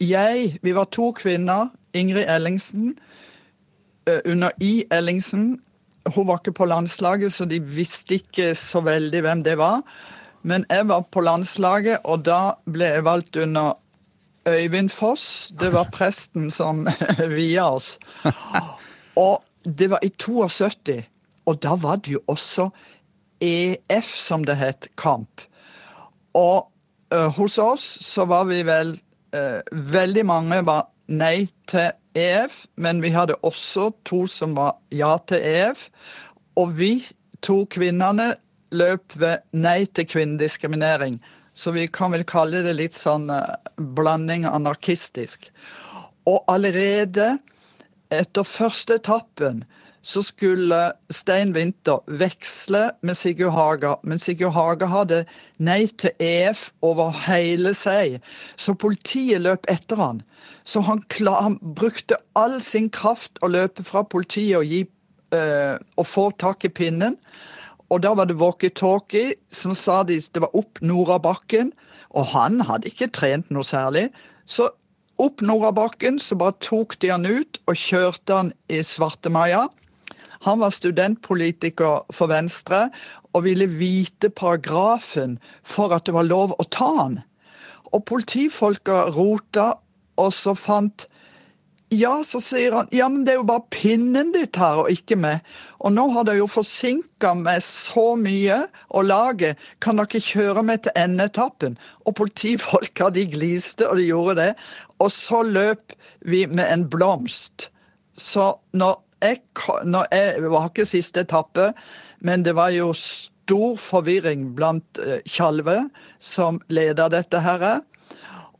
Jeg Vi var to kvinner. Ingrid Ellingsen. Eh, under I. Ellingsen hun var ikke på landslaget, så de visste ikke så veldig hvem det var. Men jeg var på landslaget, og da ble jeg valgt under Øyvind Foss. Det var presten som [LAUGHS] via oss. [LAUGHS] Og det var i 72, og da var det jo også EF, som det het, kamp. Og uh, hos oss så var vi vel uh, Veldig mange var nei til EF, men vi hadde også to som var ja til EF. Og vi to kvinnene løp ved nei til kvinnediskriminering. Så vi kan vel kalle det litt sånn uh, blanding anarkistisk. Og allerede etter første etappen så skulle Stein Winther veksle med Sigurd Haga, men Sigurd Haga hadde nei til EF over hele seg, så politiet løp etter han. Så han, klar, han brukte all sin kraft å løpe fra politiet og, gi, øh, og få tak i pinnen. Og da var det walkietalkie som sa de, det var opp Norabakken. Og han hadde ikke trent noe særlig. Så opp Norabakken så bare tok de han ut og kjørte han i Svartemaja. Han var studentpolitiker for Venstre og ville vite paragrafen for at det var lov å ta han. Og politifolka rota og så fant ja, så sier han ja, men det er jo bare pinnen ditt her, og ikke meg. Og nå har det jo forsinka meg så mye, og laget kan dere kjøre meg til endeetappen? Og politifolka de gliste, og de gjorde det. Og så løp vi med en blomst. Så når jeg, når jeg var ikke siste etappe, men det var jo stor forvirring blant uh, Tjalve, som leder dette her.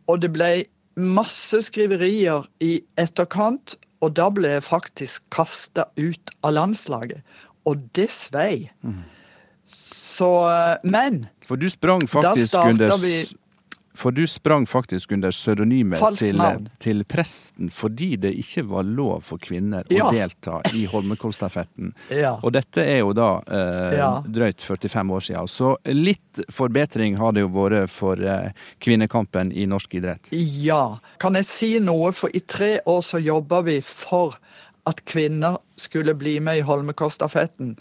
Og det ble masse skriverier i etterkant, og da ble jeg faktisk kasta ut av landslaget. Og det svei. Mm. Så eh, Men For du sprang faktisk under vi... For du sprang faktisk under pseudonymet til, til presten fordi det ikke var lov for kvinner Ja. å delta i Holmenkollstafetten. [LAUGHS] Ja. Og dette er jo da eh, Ja. drøyt 45 år siden. Så litt forbedring har det jo vært for eh, kvinnekampen i norsk idrett. Ja. Kan jeg si noe? For i tre år så jobba vi for at kvinner skulle bli med i Holmenkollstafetten.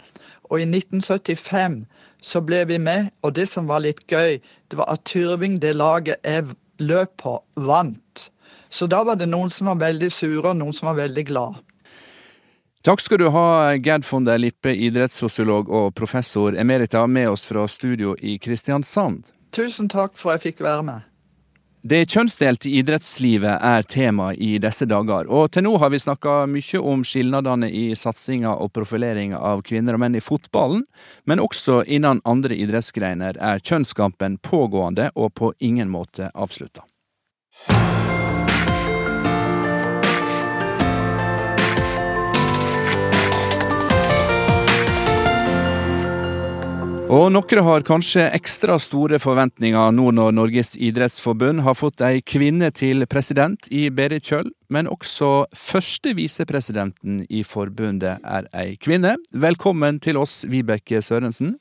Og i 1975 så ble vi med, og det som var litt gøy, det var at Tyrving, det laget jeg løp på, vant. Så da var det noen som var veldig sure, og noen som var veldig glad. Takk skal du ha, Gerd von der Lippe, idrettssosiolog og professor emerita, med oss fra studio i Kristiansand. Tusen takk for at jeg fikk være med. Det kjønnsdelte idrettslivet er tema i disse dager, og til nå har vi snakka mye om skilnadene i satsinga og profileringa av kvinner og menn i fotballen, men også innen andre idrettsgreiner er kjønnskampen pågående og på ingen måte avslutta. Og noen har kanskje ekstra store forventninger nå når Norges idrettsforbund har fått ei kvinne til president i Berit Kjøll, men også første visepresidenten i forbundet er ei kvinne. Velkommen til oss, Vibeke Sørensen.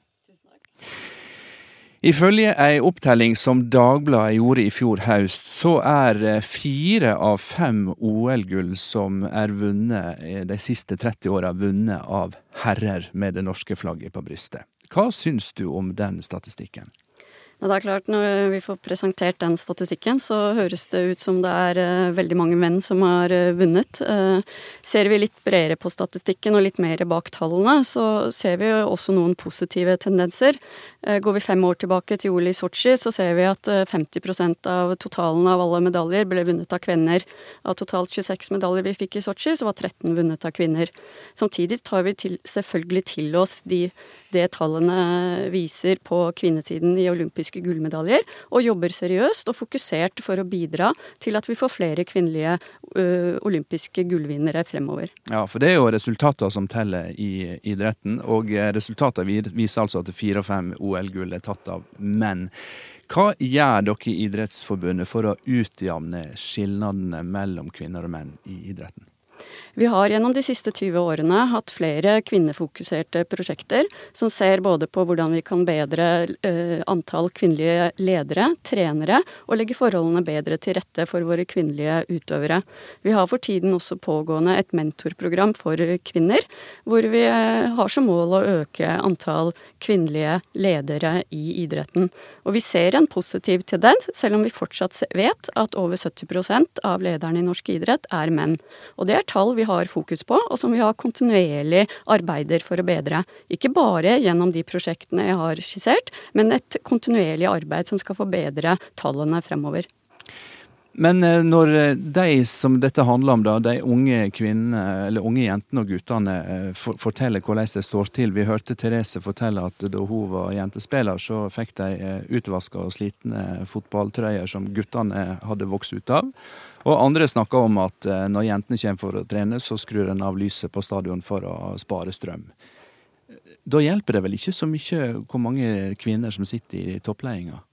Ifølge ei opptelling som Dagbladet gjorde i fjor høst, så er fire av fem OL-gull som er vunnet de siste 30 åra, vunnet av herrer med det norske flagget på brystet. Hva syns du om den statistikken? Det er klart, Når vi får presentert den statistikken, så høres det ut som det er eh, veldig mange menn som har eh, vunnet. Eh, ser vi litt bredere på statistikken og litt mer bak tallene, så ser vi også noen positive tendenser. Eh, går vi fem år tilbake til OL i Sotsji, så ser vi at eh, 50% av totalen av alle medaljer ble vunnet av kvinner. Av totalt 26 medaljer vi fikk i Sotsji, så var 13 vunnet av kvinner. Samtidig tar vi til, selvfølgelig til oss de, det tallene viser på kvinnesiden i olympiske gullmedaljer, og jobber seriøst og fokusert for å bidra til at vi får flere kvinnelige ø, olympiske gullvinnere fremover. Ja, for det er jo resultater som teller i idretten, og resultater viser altså at fire av fem OL-gull er tatt av menn. Hva gjør dere i Idrettsforbundet for å utjevne skilnadene mellom kvinner og menn i idretten? Vi har gjennom de siste 20 årene hatt flere kvinnefokuserte prosjekter som ser både på hvordan vi kan bedre eh, antall kvinnelige ledere, trenere, og legge forholdene bedre til rette for våre kvinnelige utøvere. Vi har for tiden også pågående et mentorprogram for kvinner, hvor vi eh, har som mål å øke antall kvinnelige ledere i idretten. Og vi ser en positiv tendens, selv om vi fortsatt vet at over 70% av lederne i norsk idrett er menn. Og det er tall vi har fokus på, og som vi har kontinuerlig arbeider for å bedre. Ikke bare gjennom de prosjektene jeg har skissert, men et kontinuerlig arbeid som skal forbedre tallene fremover. Men eh, når eh, de som dette handler om, da, de unge kvinnene, eller unge jentene og guttene, eh, for, forteller hvordan det står til Vi hørte Therese fortelle at da hun var jentespiller, så fikk de utvaska og slitne fotballtrøyer som guttene hadde vokst ut av. Og andre snakker om at eh, når jentene kommer for å trene, så skrur en av lyset på stadion for å spare strøm. Da hjelper det vel ikke så mye hvor mange kvinner som sitter i toppledelsen?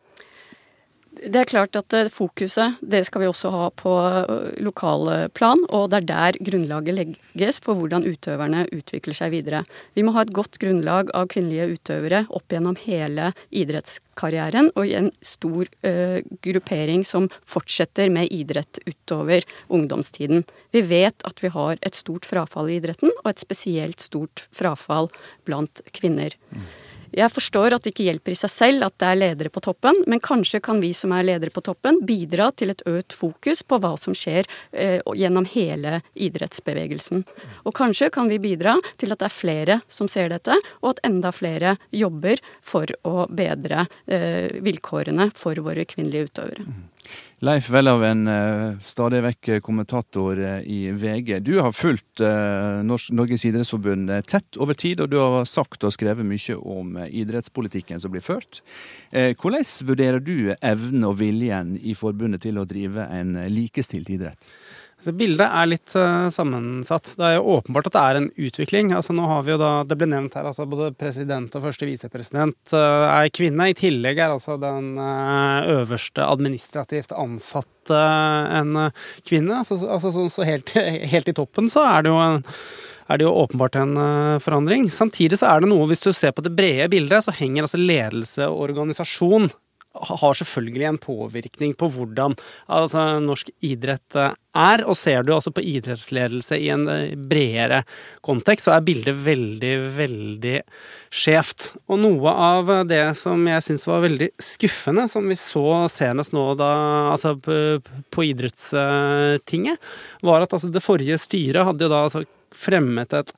Det er klart at eh, fokuset det skal vi også ha på lokalplan, lokale plan, og det er der grunnlaget legges for hvordan utøverne utvikler seg videre. Vi må ha et godt grunnlag av kvinnelige utøvere opp gjennom hele idrettskarrieren, og i en stor uh, gruppering som fortsetter med idrett utover ungdomstiden. Vi vet at vi har et stort frafall i idretten, og et spesielt stort frafall blant kvinner. Jeg forstår at det ikke hjelper i seg selv at det er ledere på toppen, men kanskje kan vi som er ledere på toppen bidra til et økt fokus på hva som skjer eh, gjennom hele idrettsbevegelsen. Og kanskje kan vi bidra til at det er flere som ser dette, og at enda flere jobber for å bedre eh, vilkårene for våre kvinnelige utøvere. Leif Welhaven, eh, stadig vekk kommentator eh, i VG. Du har fulgt eh, Norges idrettsforbund eh, tett over tid, og du har sagt og skrevet mye om eh, idrettspolitikken som blir ført. Eh, Hvordan vurderer du evnen og viljen i forbundet til å drive en eh, likestilt idrett? Så bildet er litt uh, sammensatt. Det er jo åpenbart at det er en utvikling. Altså nå har vi jo da, Det ble nevnt her, altså både president og første visepresident uh, er kvinne. I tillegg er altså den uh, øverste administrativt ansatte en kvinne. Altså, altså så, så helt, [LAUGHS] helt, i toppen så er det jo en er det jo åpenbart en forandring. Samtidig så er det noe, hvis du ser på det brede bildet, så henger altså ledelse og organisasjon har selvfølgelig en påvirkning på hvordan altså, norsk idrett eh, er. Og ser du altså på idrettsledelse i en eh, bredere kontekst, så er bildet veldig, veldig skjevt. Og noe av det som jeg syns var veldig skuffende, som vi så senest nå da, altså på, idrettstinget, var at altså, det forrige styret hadde jo da altså fremmet et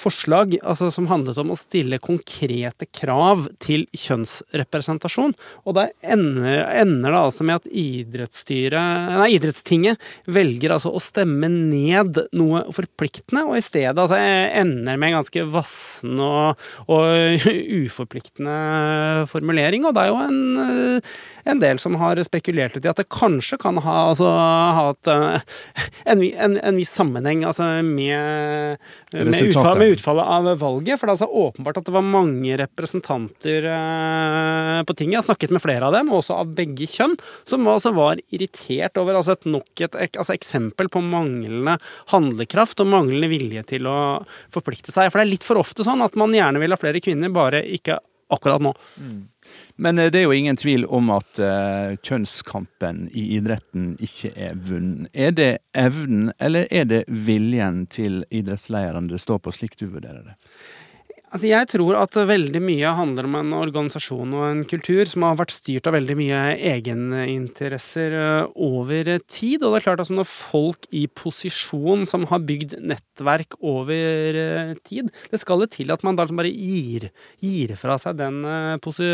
forslag altså, som handlet om å stille konkrete krav til kjønnsrepresentasjon. Og der ender, ender det altså med at nei, idrettstinget velger altså å stemme ned noe forpliktende, og i stedet altså ender med en ganske vassen og, og [LAUGHS] uforpliktende formulering. Og det er jo en, en, del som har spekulert litt i at det kanskje kan ha, altså, ha et, en, en, en, viss sammenheng altså, med, med utfall, utfallet av valget. For det er altså åpenbart at det var mange representanter eh, på tinget. Jeg har snakket med flere av dem, også av begge kjønn, som altså var irritert over altså et nok et altså eksempel på manglende handlekraft og manglende vilje til å forplikte seg. For det er litt for ofte sånn at man gjerne vil ha flere kvinner, bare ikke akkurat nå. Mm. Men eh, det er jo ingen tvil om at uh, kjønnskampen i idretten ikke er vunnet. Er det evnen, eller er det viljen til idrettslederne det står på, slik du vurderer det? Altså jeg tror at veldig mye handler om en organisasjon og en kultur som har vært styrt av veldig mye egeninteresser eh, over tid. Og det er klart altså når folk i posisjon som har bygd nettverk over eh, tid Det skal det til at man da bare gir, gir fra seg den, posi,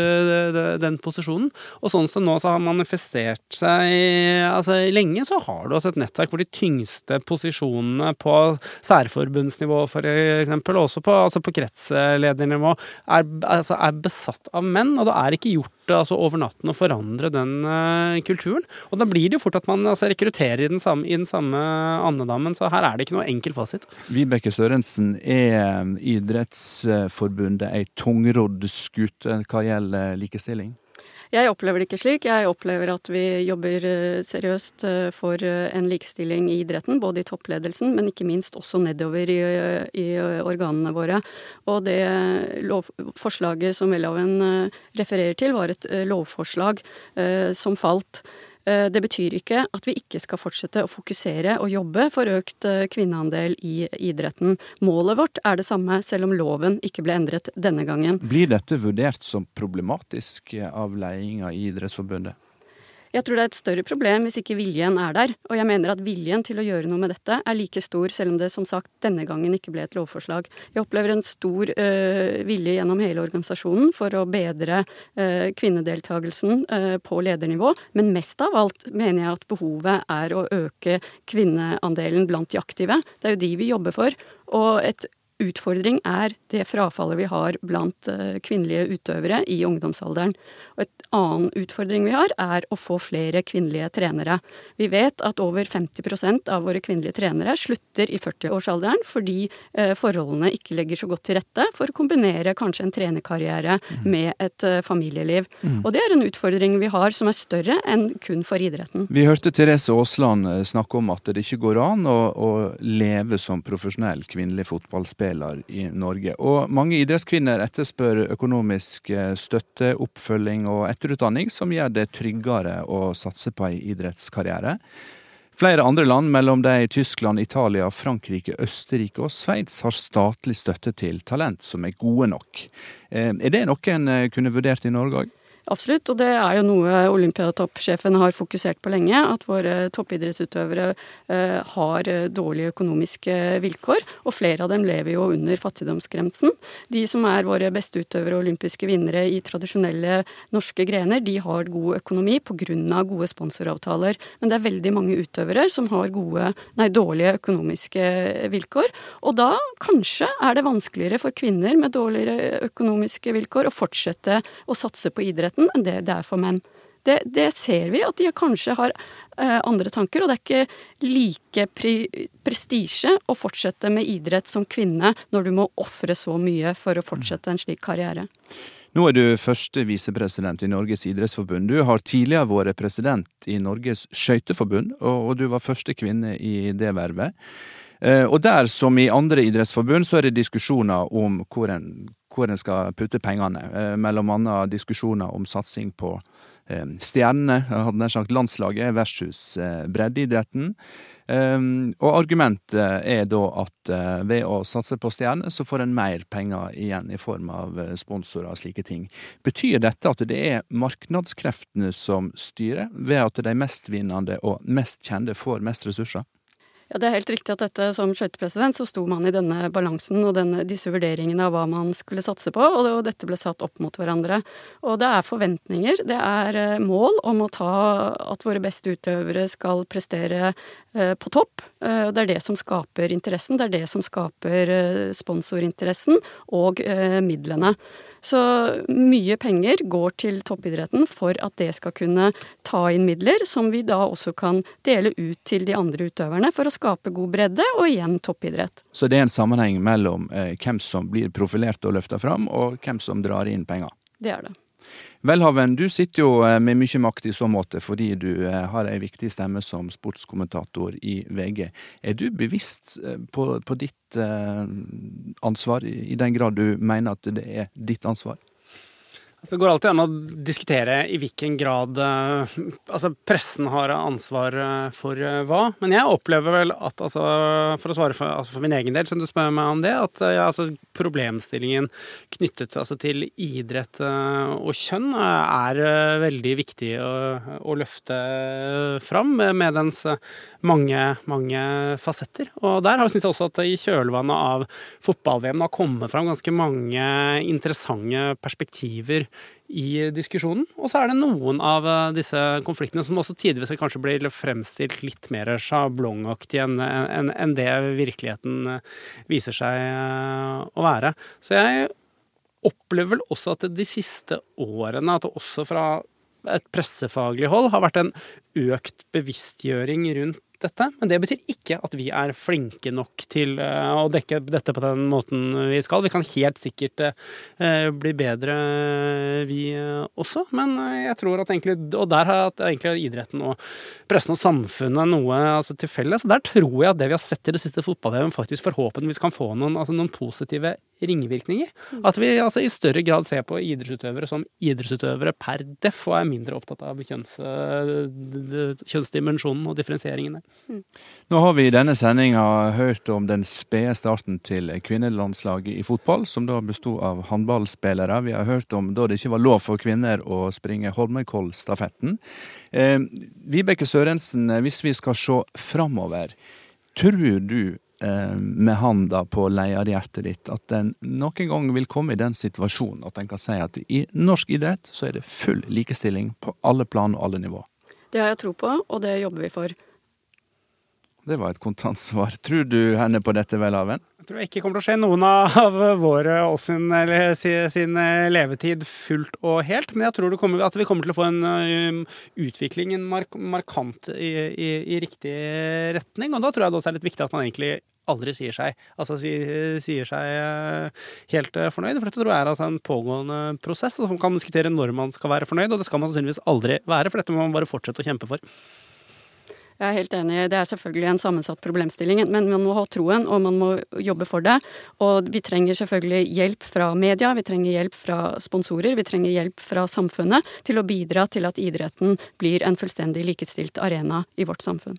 den, posisjonen. Og sånn som nå så har manifestert seg altså lenge, så har du altså et nettverk hvor de tyngste posisjonene på særforbundsnivå f.eks., også på, altså på krets ledernivå er, altså er, besatt av menn, og det er ikke gjort altså, over natten å forandre den uh, kulturen. Og da blir det jo fort at man altså, rekrutterer i den, samme, i den samme andedammen, så her er det ikke noe enkel fasit. Vibeke Sørensen, er Idrettsforbundet ei tungrodd skute hva gjelder likestilling? Jeg opplever det ikke slik. Jeg opplever at vi jobber eh, seriøst eh, for eh, en likestilling i idretten, både i toppledelsen, men ikke minst også nedover i, i organene våre. Og det lov, forslaget som Welhaven refererer til, var et lovforslag som falt. Eh, det betyr ikke at vi ikke skal fortsette å fokusere og jobbe for økt eh, kvinneandel i idretten. Målet vårt er det samme, selv om loven ikke ble endret denne gangen. Blir dette vurdert som problematisk av ledelsen i Idrettsforbundet? Jeg tror det er et større problem hvis ikke viljen er der. Og jeg mener at viljen til å gjøre noe med dette er like stor, selv om det som sagt denne gangen ikke ble et lovforslag. Jeg opplever en stor øh, vilje gjennom hele organisasjonen for å bedre øh, kvinnedeltagelsen øh, på ledernivå. Men mest av alt mener jeg at behovet er å øke kvinneandelen blant de aktive. Det er jo de vi jobber for. Og et utfordring er det frafallet vi har blant eh, kvinnelige utøvere i ungdomsalderen. Og et annen utfordring vi har, er å få flere kvinnelige trenere. Vi vet at over 50% av våre kvinnelige trenere slutter i 40-årsalderen fordi eh, forholdene ikke legger så godt til rette for å kombinere kanskje en trenerkarriere mm. med et eh, familieliv. Mm. Og det er en utfordring vi har som er større enn kun for idretten. Vi hørte Therese Aasland snakke om at det ikke går an å, å leve som profesjonell kvinnelig fotballspiller fotballspiller i Norge. Og mange idrettskvinner etterspør økonomisk eh, støtte, oppfølging og etterutdanning som gjør det tryggere å satse på ei idrettskarriere. Flere andre land, mellom de Tyskland, Italia, Frankrike, Østerrike og Sveits, har statlig støtte til talent som er gode nok. Eh, er det noe en eh, kunne vurdert i Norge òg? Absolutt, og det er jo noe olympiatoppsjefen har fokusert på lenge. At våre toppidrettsutøvere eh, har eh, dårlige økonomiske vilkår. Og flere av dem lever jo under fattigdomsgrensen. De som er våre beste utøvere og olympiske vinnere i tradisjonelle norske grener, de har god økonomi pga. gode sponsoravtaler. Men det er veldig mange utøvere som har gode, nei, dårlige økonomiske vilkår. Og da kanskje er det vanskeligere for kvinner med dårligere økonomiske vilkår å fortsette å satse på idrett idretten enn det det er for menn. Det, det ser vi, at de kanskje har eh, andre tanker. Og det er ikke like pre prestisje å fortsette med idrett som kvinne når du må ofre så mye for å fortsette en slik karriere. Nå er du første visepresident i Norges idrettsforbund. Du har tidligere vært president i Norges skøyteforbund, og du var første kvinne i det vervet. Eh, og der, som i andre idrettsforbund, så er det diskusjoner om hvor en, hvor en skal putte pengene. Eh, mellom annet diskusjoner om satsing på eh, stjernene, hadde nær sagt landslaget, versus breddeidretten. Og argumentet er da at ved å satse på stjerner, så får en mer penger igjen i form av sponsorer og slike ting. Betyr dette at det er marknadskreftene som styrer, ved at de mestvinnende og mest kjente får mest ressurser? Ja, Det er helt riktig at dette som skøytepresident så sto man i denne balansen og denne, disse vurderingene av hva man skulle satse på, og, det, og dette ble satt opp mot hverandre. Og det er forventninger, det er eh, mål om å ta at våre beste utøvere skal prestere eh, på topp. Eh, det er det som skaper interessen, det er det som skaper eh, sponsorinteressen og eh, midlene. Så mye penger går til toppidretten for at det skal kunne ta inn midler, som vi da også kan dele ut til de andre utøverne for å skape god bredde, og igjen toppidrett. Så det er en sammenheng mellom eh, hvem som blir profilert og løfta fram, og hvem som drar inn penger? Det er det. Velhaven, du sitter jo eh, med mye makt i så måte fordi du eh, har ei viktig stemme som sportskommentator i VG. Er du bevisst eh, på, på ditt ansvar, i den grad du mener at det er ditt ansvar? Altså, det går alltid an å diskutere i hvilken grad uh, altså pressen har ansvar uh, for uh, hva. Men jeg opplever vel at, altså, for å svare for, altså for, min egen del, som du spør meg om det, at ja, altså, problemstillingen knyttet altså, til idrett og kjønn er veldig viktig å, å løfte fram, medens mange, mange fasetter. Og der syns jeg også at i kjølvannet av fotball-VM har kommet fram ganske mange interessante perspektiver i diskusjonen. Og så er det noen av eh, disse konfliktene som også tidvis kanskje blir fremstilt litt mer sjablongaktig enn en, en det virkeligheten eh, viser seg eh, å være. Så jeg opplever vel også at de siste årene, at også fra et pressefaglig hold har vært en økt bevisstgjøring rundt dette. Men det betyr ikke at vi er flinke nok til eh, å dekke dette på den måten vi skal. Vi kan helt sikkert eh, bli bedre, vi også. Men jeg tror at egentlig Og der har egentlig idretten og pressen og samfunnet noe altså, til felles. Der tror jeg at det vi har sett i det siste fotball-VM, faktisk forhåpentligvis kan få noen, altså, noen positive ringvirkninger. At vi altså, i større grad ser på idrettsutøvere som idrettsutøvere per deff, og er mindre opptatt av kjønns, kjønnsdimensjonen og differensieringen der. Nå har vi i denne sendinga hørt om den spede starten til kvinnelandslaget i fotball, som da bestod av håndballspillere. Vi har hørt om da det ikke var lov for kvinner å springe Holmenkollstafetten. Eh, Vibeke Sørensen, hvis vi skal se framover, tror du eh, med handa på lederhjertet ditt at en noen gang vil komme i den situasjonen at en kan si at i norsk idrett så er det full likestilling på alle plan og alle nivå? Det har jeg tro på, og det jobber vi for. Det var et kontant svar. Tror du henne på dette, Welhaven? Jeg tror ikke kommer til å skje noen av våre og sin, sin eh, levetid fullt og helt. Men jeg tror kommer, at vi kommer til å få en um, utvikling, en mark markant i, i, i, riktig retning. Og da tror jeg det også er litt viktig at man egentlig aldri sier seg, altså, sier seg uh, helt uh, fornøyd. For dette tror jeg er altså en pågående prosess som kan diskutere når man skal være fornøyd, og det skal man sannsynligvis aldri være, for dette må man bare fortsette å kjempe for. Jeg er helt enig. Det er selvfølgelig en sammensatt problemstilling, men man må ha troen, og man må jobbe for det. Og vi trenger selvfølgelig hjelp fra media, vi trenger hjelp fra sponsorer, vi trenger hjelp fra samfunnet til å bidra til at idretten blir en fullstendig likestilt arena i vårt samfunn.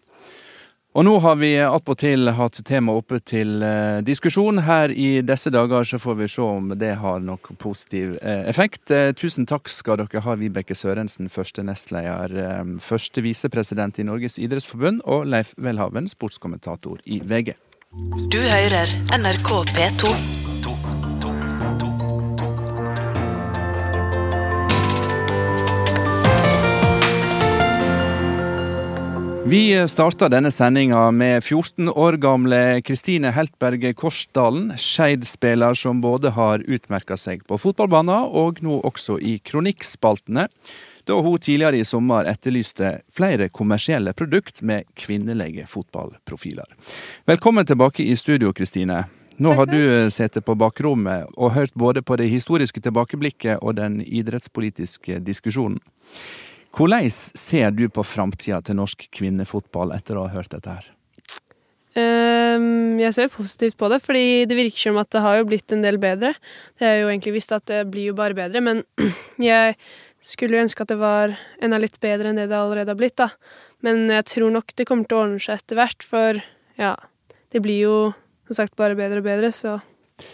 Og nå har vi attpåtil hatt temaet oppe til eh, diskusjon. Her i disse dager så får vi se om det har nok positiv eh, effekt. Eh, tusen takk skal dere ha, Vibeke Sørensen, første nestleder, første visepresident i Norges idrettsforbund, og Leif Welhaven, sportskommentator i VG. Du hører NRK P2. Vi starter denne sendinga med 14 år gamle Kristine Heltberg Korsdalen, Skeid-spiller som både har utmerka seg på fotballbanen og nå også i kronikkspaltene. da hun tidligere i sommer etterlyste flere kommersielle produkt med kvinnelige fotballprofiler. Velkommen tilbake i studio, Kristine. Nå har du sittet på bakrommet og hørt både på det historiske tilbakeblikket og den idrettspolitiske diskusjonen. Hvordan ser du på framtida til norsk kvinnefotball etter å ha hørt dette her? Um, jeg ser positivt på det, fordi det virker som at det har jo blitt en del bedre. Det har jo egentlig visst at det blir jo bare bedre, men [CLEARS THROAT] jeg skulle jo ønske at det var enda litt bedre enn det det allerede har blitt, da. Men jeg tror nok det kommer til å ordne seg etter hvert, for ja, det blir jo som sagt bare bedre og bedre, så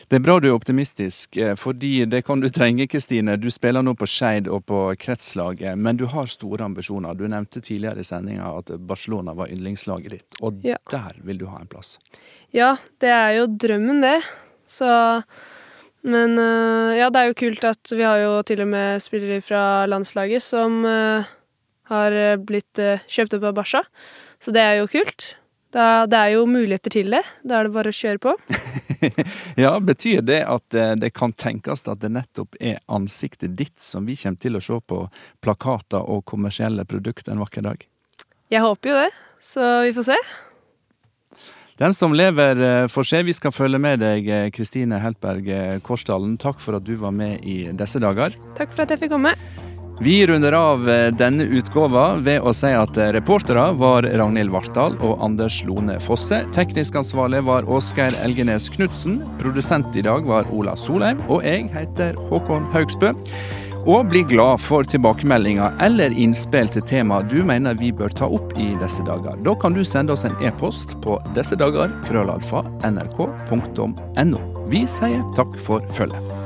det er bra du er optimistisk, eh, fordi det kan du trenge, Kristine. Du spiller nå på Skeid og på kretslaget, men du har store ambisjoner. Du nevnte tidligere i sendinga at Barcelona var yndlingslaget ditt, og ja. der vil du ha en plass. Ja, det er jo drømmen, det. Så Men eh, ja, det er jo kult at vi har jo til og med spillere fra landslaget som eh, har blitt kjøpt opp av Barca, så det er jo kult. Da, det er jo muligheter til det. Da er det bare å kjøre på. [LAUGHS] ja, Betyr det at eh, det kan tenkes at det nettopp er ansiktet ditt som vi kommer til å se på plakater og kommersielle produkter en vakker dag? Jeg håper jo det, så vi får se. Den som lever eh, får se. Vi skal følge med deg, eh, Kristine Heltberg Korsdalen. Takk for at du var med i disse dager. Takk for at jeg fikk komme. Vi runder av eh, denne utgåva ved å si at eh, reportere var Ragnhild Vartdal og Anders Lone Fosse. Teknisk ansvarlig var Åsgeir Elgenes Knutsen. Produsent i dag var Ola Solheim. Og jeg heter Håkon Haugsbø. Og bli glad for tilbakemeldinger eller innspill til tema du mener vi bør ta opp i disse dager. Da kan du sende oss en e-post på disse dager krøllalfa nrk.no. Vi sier takk for følget.